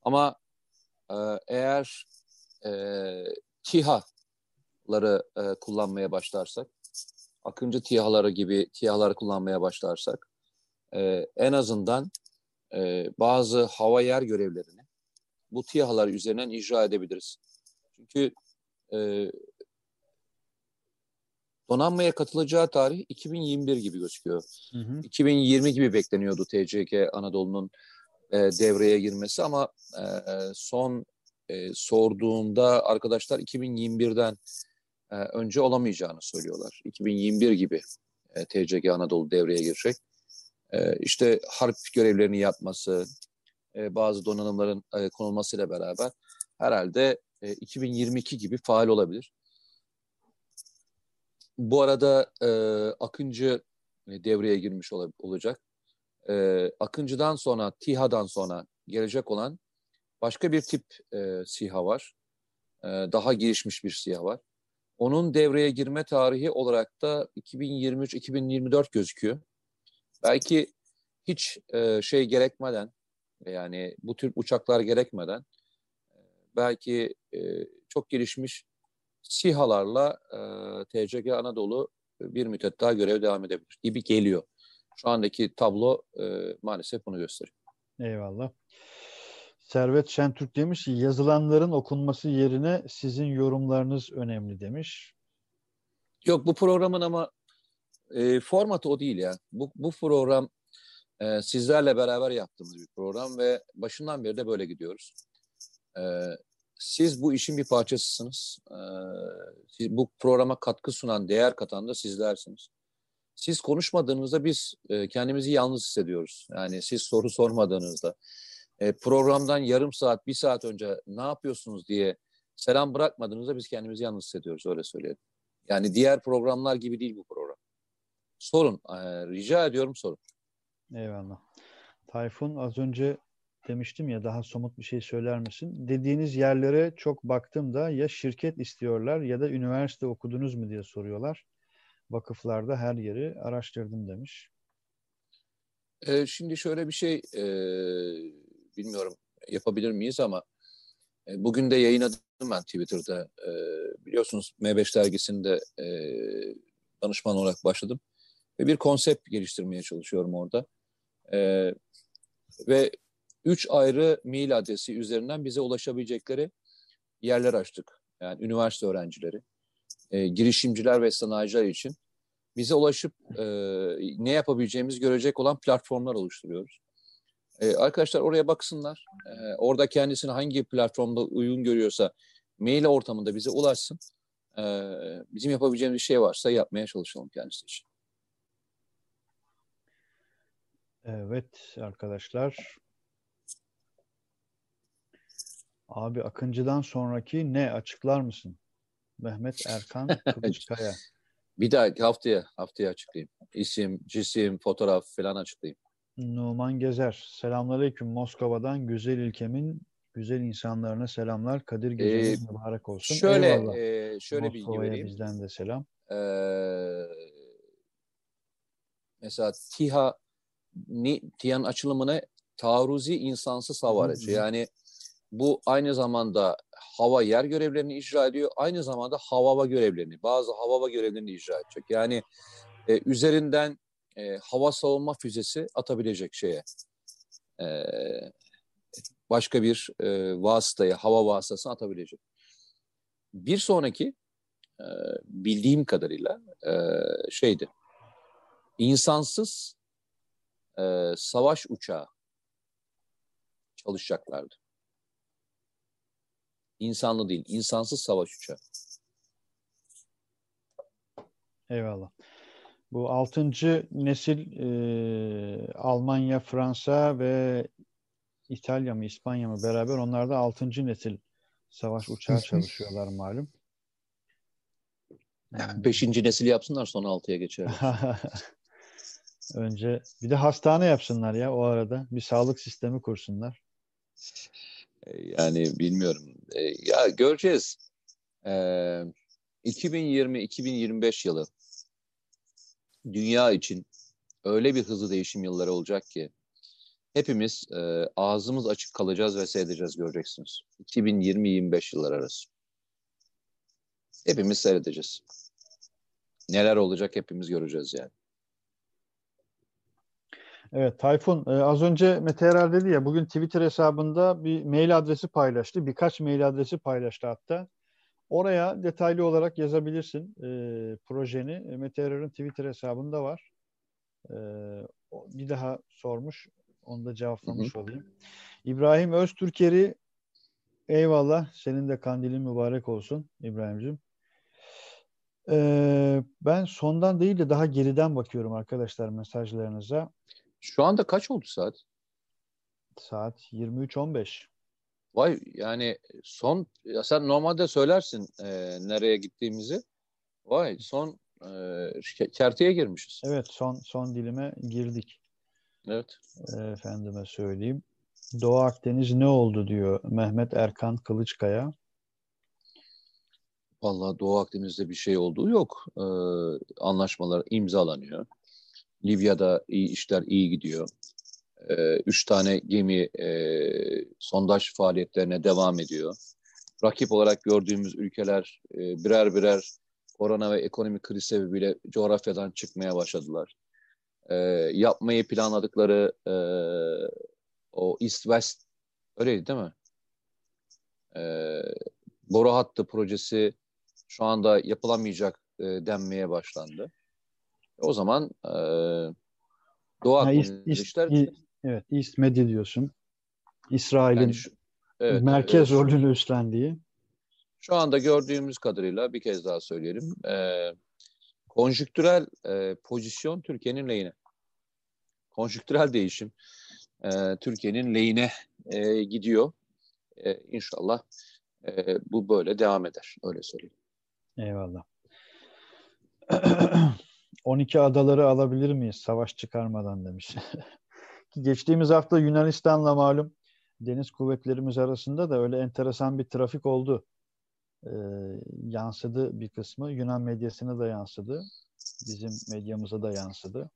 Ama e, eğer e, TİHA'ları e, kullanmaya başlarsak, Akıncı TİHA'ları gibi TİHA'ları kullanmaya başlarsak, e, en azından e, bazı hava yer görevlerini bu TİHA'lar üzerinden icra edebiliriz. Çünkü e, donanmaya katılacağı tarih 2021 gibi gözüküyor. Hı hı. 2020 gibi bekleniyordu TCK Anadolu'nun e, devreye girmesi ama e, son e, sorduğumda arkadaşlar 2021'den e, önce olamayacağını söylüyorlar. 2021 gibi e, TCG Anadolu devreye girecek. E, işte harp görevlerini yapması, e, bazı donanımların e, konulmasıyla beraber herhalde e, 2022 gibi faal olabilir. Bu arada e, Akıncı e, devreye girmiş ol, olacak. E, Akıncı'dan sonra, TİHA'dan sonra gelecek olan başka bir tip e, SİHA var. E, daha gelişmiş bir SİHA var. Onun devreye girme tarihi olarak da 2023-2024 gözüküyor. Belki hiç e, şey gerekmeden, yani bu tür uçaklar gerekmeden, e, belki e, çok gelişmiş SİHA'larla e, TCG Anadolu bir müddet daha görev devam edebilir gibi geliyor. Şu andaki tablo e, maalesef bunu gösteriyor. Eyvallah. Servet Şentürk demiş ki yazılanların okunması yerine sizin yorumlarınız önemli demiş. Yok bu programın ama e, formatı o değil ya. Bu, bu program e, sizlerle beraber yaptığımız bir program ve başından beri de böyle gidiyoruz. E, siz bu işin bir parçasısınız. E, siz, bu programa katkı sunan, değer katan da sizlersiniz. Siz konuşmadığınızda biz e, kendimizi yalnız hissediyoruz. Yani siz soru sormadığınızda, e, programdan yarım saat, bir saat önce ne yapıyorsunuz diye selam bırakmadığınızda biz kendimizi yalnız hissediyoruz öyle söyleyelim. Yani diğer programlar gibi değil bu program. Sorun, e, rica ediyorum sorun. Eyvallah. Tayfun az önce demiştim ya daha somut bir şey söyler misin? Dediğiniz yerlere çok baktım da ya şirket istiyorlar ya da üniversite okudunuz mu diye soruyorlar. Vakıflarda her yeri araştırdım demiş. Ee, şimdi şöyle bir şey e, bilmiyorum yapabilir miyiz ama e, bugün de yayınladım ben Twitter'da. E, biliyorsunuz M5 dergisinde e, danışman olarak başladım. Ve bir konsept geliştirmeye çalışıyorum orada. E, ve üç ayrı mail adresi üzerinden bize ulaşabilecekleri yerler açtık. Yani üniversite öğrencileri, e, girişimciler ve sanayiciler için bize ulaşıp e, ne yapabileceğimizi görecek olan platformlar oluşturuyoruz. E, arkadaşlar oraya baksınlar. E, orada kendisini hangi platformda uygun görüyorsa mail ortamında bize ulaşsın. E, bizim yapabileceğimiz bir şey varsa yapmaya çalışalım kendisi için. Evet arkadaşlar. Abi Akıncı'dan sonraki ne açıklar mısın? Mehmet Erkan Kılıçkaya. bir daha haftaya haftaya açıklayayım. İsim, cisim, fotoğraf falan açıklayayım. Numan Gezer. Selamünaleyküm Moskova'dan güzel ülkemin güzel insanlarına selamlar. Kadir geceniz ee, mübarek olsun. Şöyle e, şöyle bilgi vereyim. bizden de selam. Ee, mesela TİHA TİHA'nın açılımını taarruzi insansız hava aracı. Yani bu aynı zamanda hava yer görevlerini icra ediyor. Aynı zamanda havava görevlerini, bazı havava görevlerini icra edecek. Yani e, üzerinden e, hava savunma füzesi atabilecek şeye. E, başka bir e, vasıtaya, hava vasıtasını atabilecek. Bir sonraki e, bildiğim kadarıyla e, şeydi. İnsansız e, savaş uçağı çalışacaklardı. İnsanlı değil, insansız savaş uçağı. Eyvallah. Bu altıncı nesil e, Almanya, Fransa ve İtalya mı İspanya mı beraber onlar da altıncı nesil savaş uçağı çalışıyorlar malum. Beşinci nesil yapsınlar sonra altıya geçer. Önce bir de hastane yapsınlar ya o arada. Bir sağlık sistemi kursunlar. E, yani bilmiyorum. E, ya göreceğiz. 2020-2025 yılı dünya için öyle bir hızlı değişim yılları olacak ki hepimiz e, ağzımız açık kalacağız ve seyredeceğiz göreceksiniz. 2020-25 yıllar arası. Hepimiz seyredeceğiz. Neler olacak hepimiz göreceğiz yani. Evet Tayfun e, az önce Mete Erer dedi ya bugün Twitter hesabında bir mail adresi paylaştı. Birkaç mail adresi paylaştı hatta. Oraya detaylı olarak yazabilirsin e, projeni. E, Mete Erer'in Twitter hesabında var. E, bir daha sormuş. Onu da cevaplamış hı hı. olayım. İbrahim Öztürkeri eyvallah. Senin de kandilin mübarek olsun İbrahim'cim. Ee, ben sondan değil de daha geriden bakıyorum arkadaşlar mesajlarınıza. Şu anda kaç oldu saat? Saat 23.15. Vay yani son ya sen normalde söylersin e, nereye gittiğimizi. Vay son e, kerteye girmişiz. Evet son son dilime girdik. Evet. E, efendime söyleyeyim. Doğu Akdeniz ne oldu diyor Mehmet Erkan Kılıçkaya. Vallahi Doğu Akdeniz'de bir şey olduğu yok. Ee, anlaşmalar imzalanıyor. Libya'da iyi işler iyi gidiyor. Ee, üç tane gemi e, sondaj faaliyetlerine devam ediyor. Rakip olarak gördüğümüz ülkeler e, birer birer korona ve ekonomik kriz sebebiyle coğrafyadan çıkmaya başladılar. E, yapmayı planladıkları e, o East-West öyleydi değil mi? E, boru hattı projesi şu anda yapılamayacak e, denmeye başlandı. O zaman e, Doğu Akdeniz işler... Evet, East Medi diyorsun. İsrail'in yani evet, merkez evet, rolünü üstlendiği. Şu anda gördüğümüz kadarıyla bir kez daha söyleyelim. E, konjüktürel e, pozisyon Türkiye'nin lehine. Konjüktürel değişim e, Türkiye'nin lehine e, gidiyor. E, inşallah e, bu böyle devam eder. Öyle söyleyeyim. Eyvallah. 12 adaları alabilir miyiz savaş çıkarmadan demiş. Geçtiğimiz hafta Yunanistan'la malum deniz kuvvetlerimiz arasında da öyle enteresan bir trafik oldu. Ee, yansıdı bir kısmı. Yunan medyasına da yansıdı. Bizim medyamıza da yansıdı.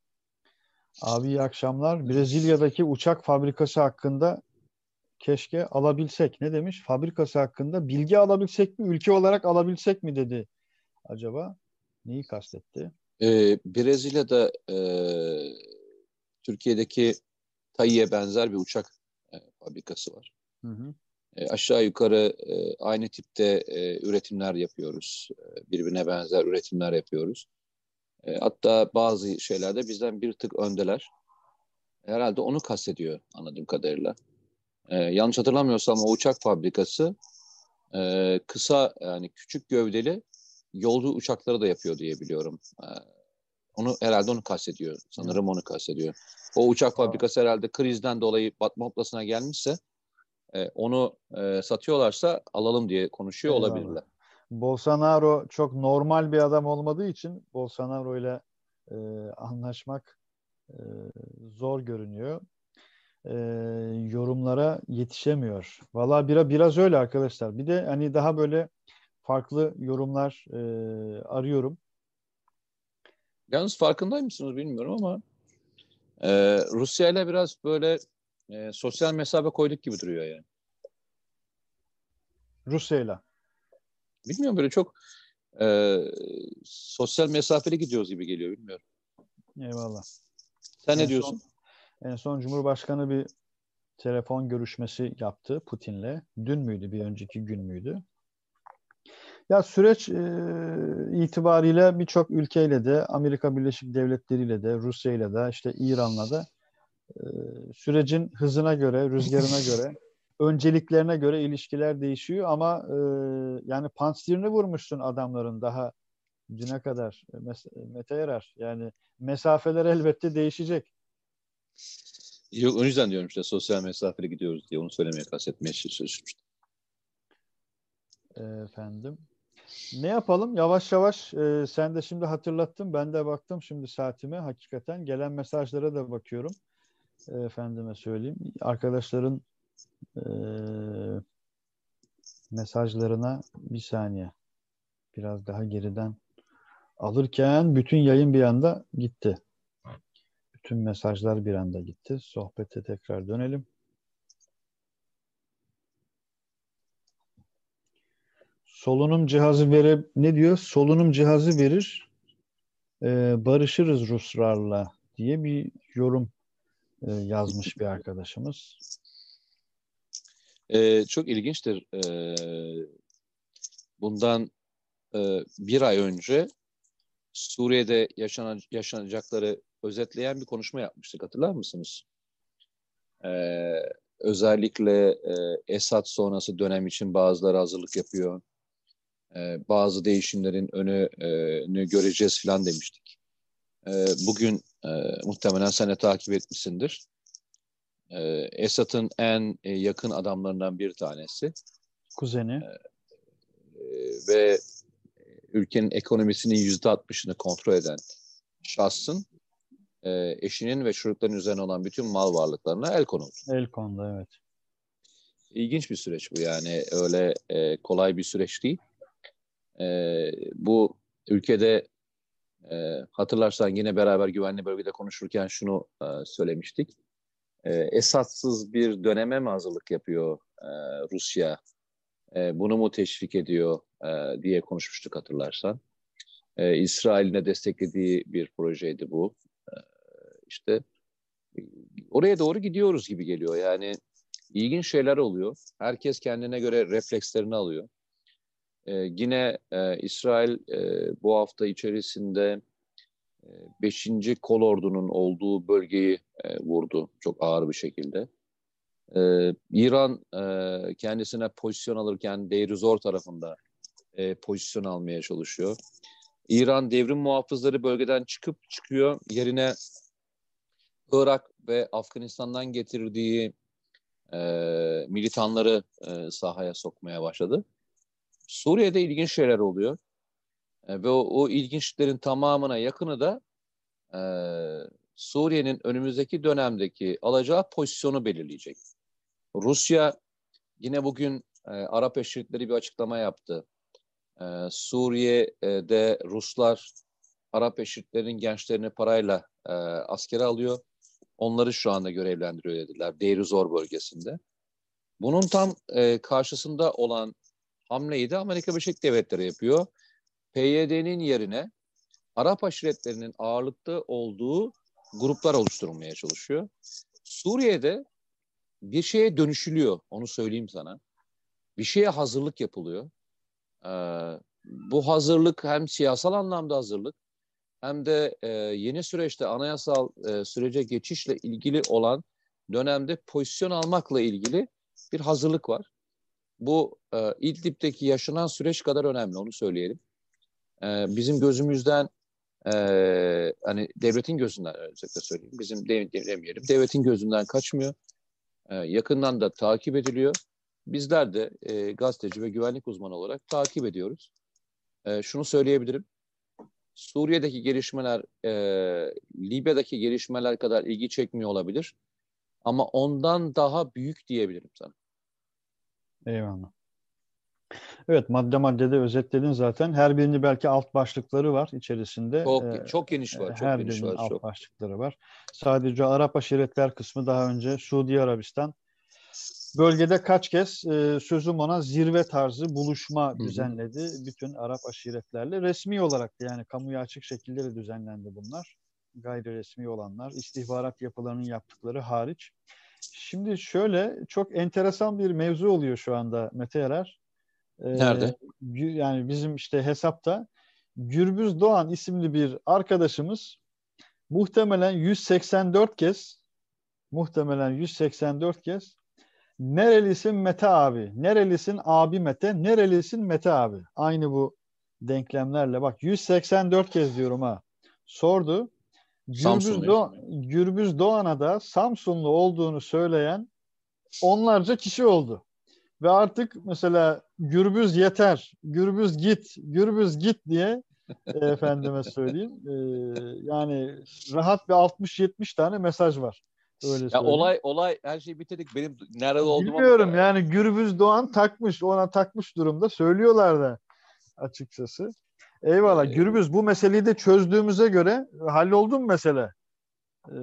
Abi iyi akşamlar. Brezilya'daki uçak fabrikası hakkında keşke alabilsek. Ne demiş? Fabrikası hakkında bilgi alabilsek mi? Ülke olarak alabilsek mi dedi acaba? Neyi kastetti? Ee, Brezilya'da e, Türkiye'deki TAİ'ye benzer bir uçak e, fabrikası var. Hı hı. E, aşağı yukarı e, aynı tipte e, üretimler yapıyoruz. E, birbirine benzer üretimler yapıyoruz. E, hatta bazı şeylerde bizden bir tık öndeler. Herhalde onu kastediyor anladığım kadarıyla. E, yanlış hatırlamıyorsam o uçak fabrikası e, kısa yani küçük gövdeli yolcu uçakları da yapıyor diye biliyorum. E, onu herhalde onu kastediyor. Sanırım onu kastediyor. O uçak fabrikası herhalde krizden dolayı batma noktasına gelmişse e, onu e, satıyorlarsa alalım diye konuşuyor Eyvallah. olabilirler. Bolsonaro çok normal bir adam olmadığı için Bolsonaro ile e, anlaşmak e, zor görünüyor. E, yorumlara yetişemiyor. Valla biraz, biraz öyle arkadaşlar. Bir de hani daha böyle farklı yorumlar e, arıyorum. Yalnız farkındayım mısınız bilmiyorum ama e, Rusya ile biraz böyle e, sosyal mesafe koyduk gibi duruyor yani. Rusya ile. Bilmiyorum böyle çok e, sosyal mesafeli gidiyoruz gibi geliyor bilmiyorum. Eyvallah. Sen en ne diyorsun? Son, en son Cumhurbaşkanı bir telefon görüşmesi yaptı Putin'le. Dün müydü, bir önceki gün müydü? Ya süreç e, itibariyle birçok ülkeyle de Amerika Birleşik Devletleri ile de Rusya ile de işte İran'la da e, sürecin hızına göre, rüzgarına göre, önceliklerine göre ilişkiler değişiyor ama e, yani pansirini vurmuşsun adamların daha düne kadar Mete Yarar. Yani mesafeler elbette değişecek. Yok o yüzden diyorum işte sosyal mesafeli gidiyoruz diye onu söylemeye kastetmeye çalışmıştım. Efendim. Ne yapalım? Yavaş yavaş e, sen de şimdi hatırlattın. Ben de baktım şimdi saatime. Hakikaten gelen mesajlara da bakıyorum. E, efendime söyleyeyim. Arkadaşların e, mesajlarına bir saniye. Biraz daha geriden alırken bütün yayın bir anda gitti. Bütün mesajlar bir anda gitti. Sohbete tekrar dönelim. Solunum cihazı verir ne diyor? Solunum cihazı verir e, barışırız Ruslarla diye bir yorum e, yazmış bir arkadaşımız. Ee, çok ilginçtir. Ee, bundan e, bir ay önce Suriye'de yaşanan, yaşanacakları özetleyen bir konuşma yapmıştık. Hatırlar mısınız? Ee, özellikle e, Esad sonrası dönem için bazıları hazırlık yapıyor. Ee, bazı değişimlerin önünü göreceğiz falan demiştik. Ee, bugün e, muhtemelen sen de takip etmişsindir. Ee, Esad'ın en e, yakın adamlarından bir tanesi. Kuzeni. Ee, ve ülkenin ekonomisinin yüzde altmışını kontrol eden şahsın e, eşinin ve çocukların üzerine olan bütün mal varlıklarına el konuldu. El kondu evet. İlginç bir süreç bu yani öyle e, kolay bir süreç değil. E, bu ülkede e, hatırlarsan yine beraber güvenli bölgede konuşurken şunu e, söylemiştik. E, esatsız bir döneme mi hazırlık yapıyor e, Rusya? E, bunu mu teşvik ediyor e, diye konuşmuştuk hatırlarsan. E, İsrail'in de desteklediği bir projeydi bu. E, işte oraya doğru gidiyoruz gibi geliyor. Yani ilginç şeyler oluyor. Herkes kendine göre reflekslerini alıyor. E, yine e, İsrail e, bu hafta içerisinde 5. E, kol ordunun olduğu bölgeyi e, vurdu çok ağır bir şekilde. Ee, İran e, kendisine pozisyon alırken Deir Zor tarafında e, pozisyon almaya çalışıyor. İran devrim muhafızları bölgeden çıkıp çıkıyor. Yerine Irak ve Afganistan'dan getirdiği e, militanları e, sahaya sokmaya başladı. Suriye'de ilginç şeyler oluyor. E, ve o, o ilginçlerin tamamına yakını da e, Suriye'nin önümüzdeki dönemdeki alacağı pozisyonu belirleyecek. Rusya yine bugün e, Arap eşitleri bir açıklama yaptı. E, Suriye'de Ruslar Arap eşitlerinin gençlerini parayla e, askere alıyor. Onları şu anda görevlendiriyor dediler Deir Zor bölgesinde. Bunun tam e, karşısında olan hamleyi de Amerika Birleşik Devletleri yapıyor. PYD'nin yerine Arap aşiretlerinin ağırlıkta olduğu gruplar oluşturulmaya çalışıyor. Suriye'de bir şeye dönüşülüyor. Onu söyleyeyim sana. Bir şeye hazırlık yapılıyor. Ee, bu hazırlık hem siyasal anlamda hazırlık hem de e, yeni süreçte anayasal e, sürece geçişle ilgili olan dönemde pozisyon almakla ilgili bir hazırlık var. Bu e, İdlib'deki yaşanan süreç kadar önemli onu söyleyelim. E, bizim gözümüzden e, hani devletin gözünden özellikle söyleyeyim. Bizim de, demeyelim. Devletin gözünden kaçmıyor. E, yakından da takip ediliyor. Bizler de e, gazeteci ve güvenlik uzmanı olarak takip ediyoruz. E, şunu söyleyebilirim. Suriye'deki gelişmeler e, Libya'daki gelişmeler kadar ilgi çekmiyor olabilir. Ama ondan daha büyük diyebilirim sana. Eyvallah. Evet madde maddede özetledin zaten. Her birinin belki alt başlıkları var içerisinde. Çok, ee, çok geniş var. Çok her geniş birinin var, alt çok. başlıkları var. Sadece Arap aşiretler kısmı daha önce Suudi Arabistan bölgede kaç kez e, sözüm ona zirve tarzı buluşma düzenledi. Hı hı. Bütün Arap aşiretlerle resmi olarak da yani kamuya açık şekilde de düzenlendi bunlar. Gayri resmi olanlar, istihbarat yapılarının yaptıkları hariç. Şimdi şöyle çok enteresan bir mevzu oluyor şu anda Mete Yarar. Nerede? Ee, yani bizim işte hesapta Gürbüz Doğan isimli bir arkadaşımız muhtemelen 184 kez muhtemelen 184 kez nerelisin Mete abi, nerelisin abi Mete, nerelisin Mete abi. Aynı bu denklemlerle bak 184 kez diyorum ha sordu. Gürbüz, Do Gürbüz Doğan'a da Samsunlu olduğunu söyleyen onlarca kişi oldu. Ve artık mesela Gürbüz yeter, Gürbüz git, Gürbüz git diye e, efendime söyleyeyim. E, yani rahat bir 60-70 tane mesaj var. Öyle ya olay olay her şeyi bitirdik. Benim nerede olduğumu bilmiyorum yani Gürbüz Doğan takmış, ona takmış durumda söylüyorlar da açıkçası. Eyvallah. Ee, Gürbüz bu meseleyi de çözdüğümüze göre halloldu mu mesele? Ee,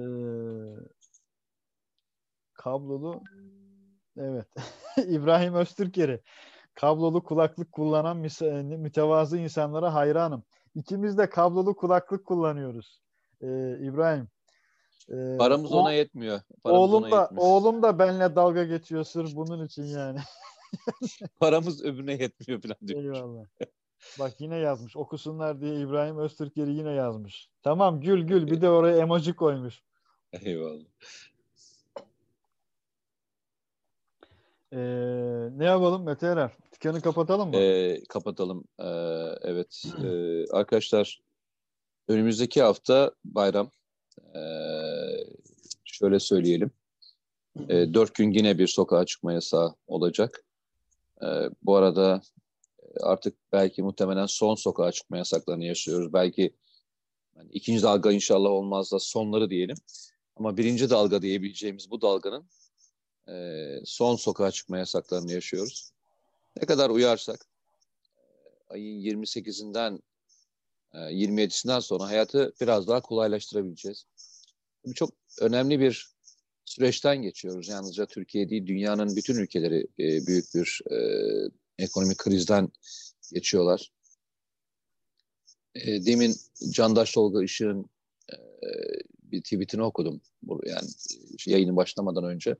kablolu evet. İbrahim Öztürkeri. Kablolu kulaklık kullanan mütevazı insanlara hayranım. İkimiz de kablolu kulaklık kullanıyoruz. Ee, İbrahim. Ee, Paramız ona yetmiyor. Paramız oğlum ona da yetmiyor. oğlum da benimle dalga geçiyor sırf bunun için yani. Paramız öbürüne yetmiyor falan diyor. Eyvallah. Bak yine yazmış. Okusunlar diye İbrahim Öztürkleri yine yazmış. Tamam gül gül bir de oraya emoji koymuş. Eyvallah. Ee, ne yapalım Mete Erer? Dükkanı kapatalım mı? Ee, kapatalım. Ee, evet. Ee, arkadaşlar önümüzdeki hafta bayram. Ee, şöyle söyleyelim. Ee, dört gün yine bir sokağa çıkma yasağı olacak. Ee, bu arada artık belki muhtemelen son sokağa çıkma yasaklarını yaşıyoruz. Belki yani ikinci dalga inşallah olmaz da sonları diyelim. Ama birinci dalga diyebileceğimiz bu dalganın e, son sokağa çıkma yasaklarını yaşıyoruz. Ne kadar uyarsak e, ayın 28'inden e, 27'sinden sonra hayatı biraz daha kolaylaştırabileceğiz. Bu çok önemli bir süreçten geçiyoruz. Yalnızca Türkiye değil, dünyanın bütün ülkeleri e, büyük bir e, ekonomik krizden geçiyorlar. E, demin Candaş Tolga Işık'ın e, bir tweetini okudum. Yani yayının başlamadan önce.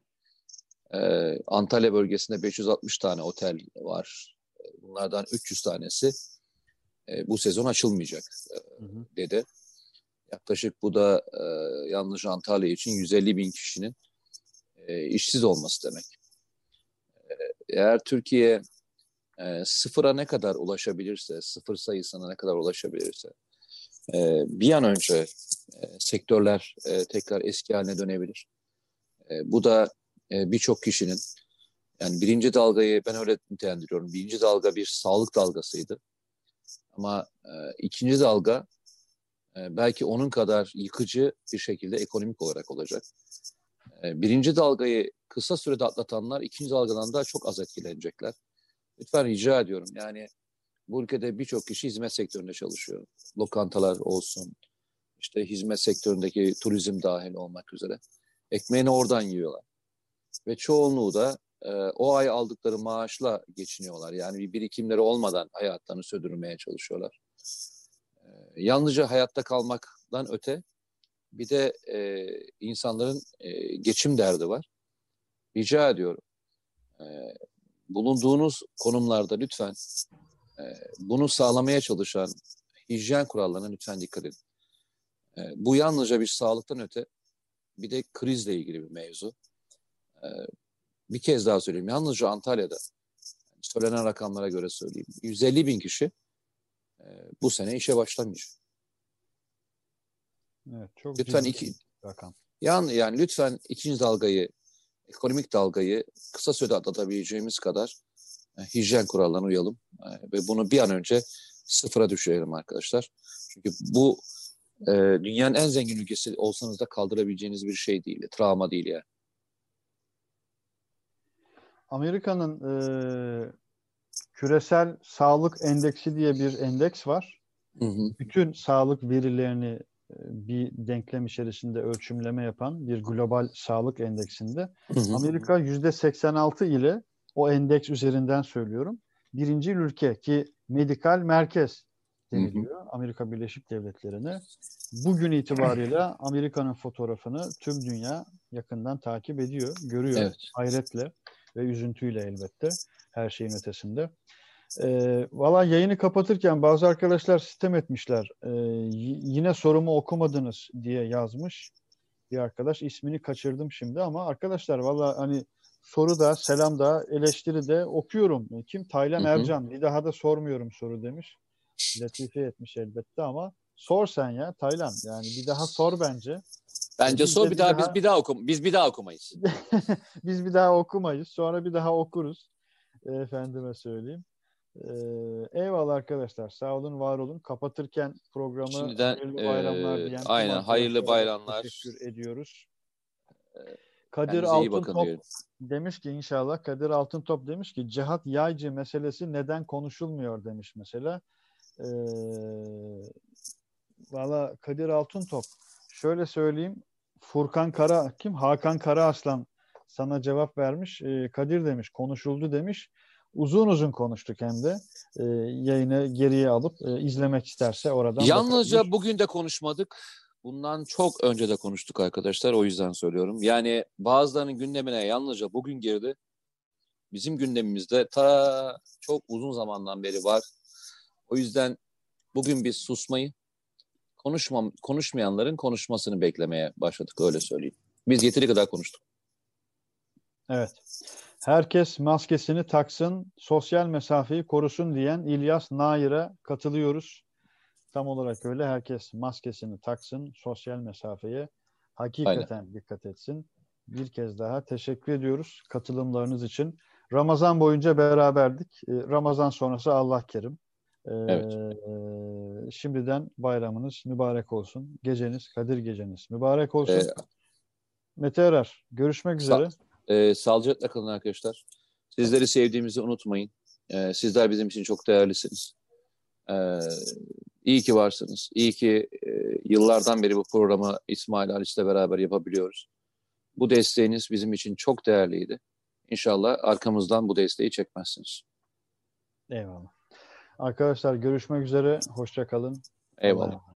E, Antalya bölgesinde 560 tane otel var. Bunlardan 300 tanesi e, bu sezon açılmayacak e, dedi. Yaklaşık bu da e, yalnız Antalya için 150 bin kişinin e, işsiz olması demek. E, eğer Türkiye e, sıfıra ne kadar ulaşabilirse, sıfır sayısına ne kadar ulaşabilirse e, bir an önce e, sektörler e, tekrar eski haline dönebilir. E, bu da e, birçok kişinin yani birinci dalgayı ben öyle nitelendiriyorum. Birinci dalga bir sağlık dalgasıydı. Ama e, ikinci dalga e, belki onun kadar yıkıcı bir şekilde ekonomik olarak olacak. E, birinci dalgayı kısa sürede atlatanlar ikinci dalgadan daha çok az etkilenecekler. Lütfen rica ediyorum. Yani bu ülkede birçok kişi hizmet sektöründe çalışıyor. Lokantalar olsun, işte hizmet sektöründeki turizm dahil olmak üzere. Ekmeğini oradan yiyorlar. Ve çoğunluğu da e, o ay aldıkları maaşla geçiniyorlar. Yani bir birikimleri olmadan hayatlarını sürdürmeye çalışıyorlar. E, yalnızca hayatta kalmaktan öte bir de e, insanların e, geçim derdi var. Rica ediyorum. E, bulunduğunuz konumlarda lütfen e, bunu sağlamaya çalışan hijyen kurallarına lütfen dikkat edin. E, bu yalnızca bir sağlıktan öte bir de krizle ilgili bir mevzu. E, bir kez daha söyleyeyim. Yalnızca Antalya'da söylenen rakamlara göre söyleyeyim. 150 bin kişi e, bu sene işe başlamayacak. Evet, çok lütfen iki rakam. Yani, yani lütfen ikinci dalgayı ekonomik dalgayı kısa sürede atlatabileceğimiz kadar e, hijyen kurallarına uyalım e, ve bunu bir an önce sıfıra düşürelim arkadaşlar. Çünkü bu e, dünyanın en zengin ülkesi olsanız da kaldırabileceğiniz bir şey değil, travma değil yani. Amerika'nın e, küresel sağlık endeksi diye bir endeks var. Hı hı. Bütün sağlık verilerini bir denklem içerisinde ölçümleme yapan bir global sağlık endeksinde hı hı. Amerika yüzde 86 ile o endeks üzerinden söylüyorum. Birinci ülke ki medikal merkez deniliyor hı hı. Amerika Birleşik Devletleri'ne. Bugün itibariyle Amerika'nın fotoğrafını tüm dünya yakından takip ediyor, görüyor evet. hayretle ve üzüntüyle elbette her şeyin ötesinde. E, Valla yayını kapatırken bazı arkadaşlar sistem etmişler. E, yine sorumu okumadınız diye yazmış bir arkadaş. ismini kaçırdım şimdi ama arkadaşlar valla hani soru da selam da eleştiri de okuyorum. Kim? Taylan Ercan. Bir daha da sormuyorum soru demiş. Latife etmiş elbette ama sor sen ya Taylan. Yani bir daha sor bence. Bence Biz sor bir daha, daha- biz bir daha okum biz bir daha okumayız. Biz bir daha okumayız. Sonra bir daha okuruz. E, Efendime söyleyeyim. Ee, eyvallah arkadaşlar. Sağ olun, var olun. Kapatırken programı Şimdiden, hayırlı e, bayramlar diyen aynen, hayırlı bayramlar. Teşekkür ediyoruz. Kadir iyi bakın Altıntop demiş ki inşallah Kadir Altıntop demiş ki cihat yaycı meselesi neden konuşulmuyor demiş mesela. Ee, Valla Kadir Altıntop şöyle söyleyeyim Furkan Kara kim? Hakan Karaaslan sana cevap vermiş. Ee, Kadir demiş konuşuldu demiş. Uzun uzun konuştuk hem de. Ee, yayını geriye alıp e, izlemek isterse oradan Yalnızca bakabilir. bugün de konuşmadık. Bundan çok önce de konuştuk arkadaşlar. O yüzden söylüyorum. Yani bazılarının gündemine yalnızca bugün girdi. Bizim gündemimizde ta çok uzun zamandan beri var. O yüzden bugün biz susmayı, konuşmam, konuşmayanların konuşmasını beklemeye başladık öyle söyleyeyim. Biz yeteri kadar konuştuk. Evet. Herkes maskesini taksın, sosyal mesafeyi korusun diyen İlyas Nair'e katılıyoruz. Tam olarak öyle. Herkes maskesini taksın, sosyal mesafeye hakikaten dikkat etsin. Bir kez daha teşekkür ediyoruz katılımlarınız için. Ramazan boyunca beraberdik. Ee, Ramazan sonrası Allah kerim. Ee, Evet. Şimdiden bayramınız mübarek olsun. Geceniz, Kadir geceniz mübarek olsun. Ee, Mete Erer, görüşmek üzere. Ee, sağlıcakla kalın arkadaşlar. Sizleri sevdiğimizi unutmayın. Ee, sizler bizim için çok değerlisiniz. Ee, iyi ki varsınız. İyi ki e, yıllardan beri bu programı İsmail Halis'le beraber yapabiliyoruz. Bu desteğiniz bizim için çok değerliydi. İnşallah arkamızdan bu desteği çekmezsiniz. Eyvallah. Arkadaşlar görüşmek üzere. Hoşça kalın. Eyvallah.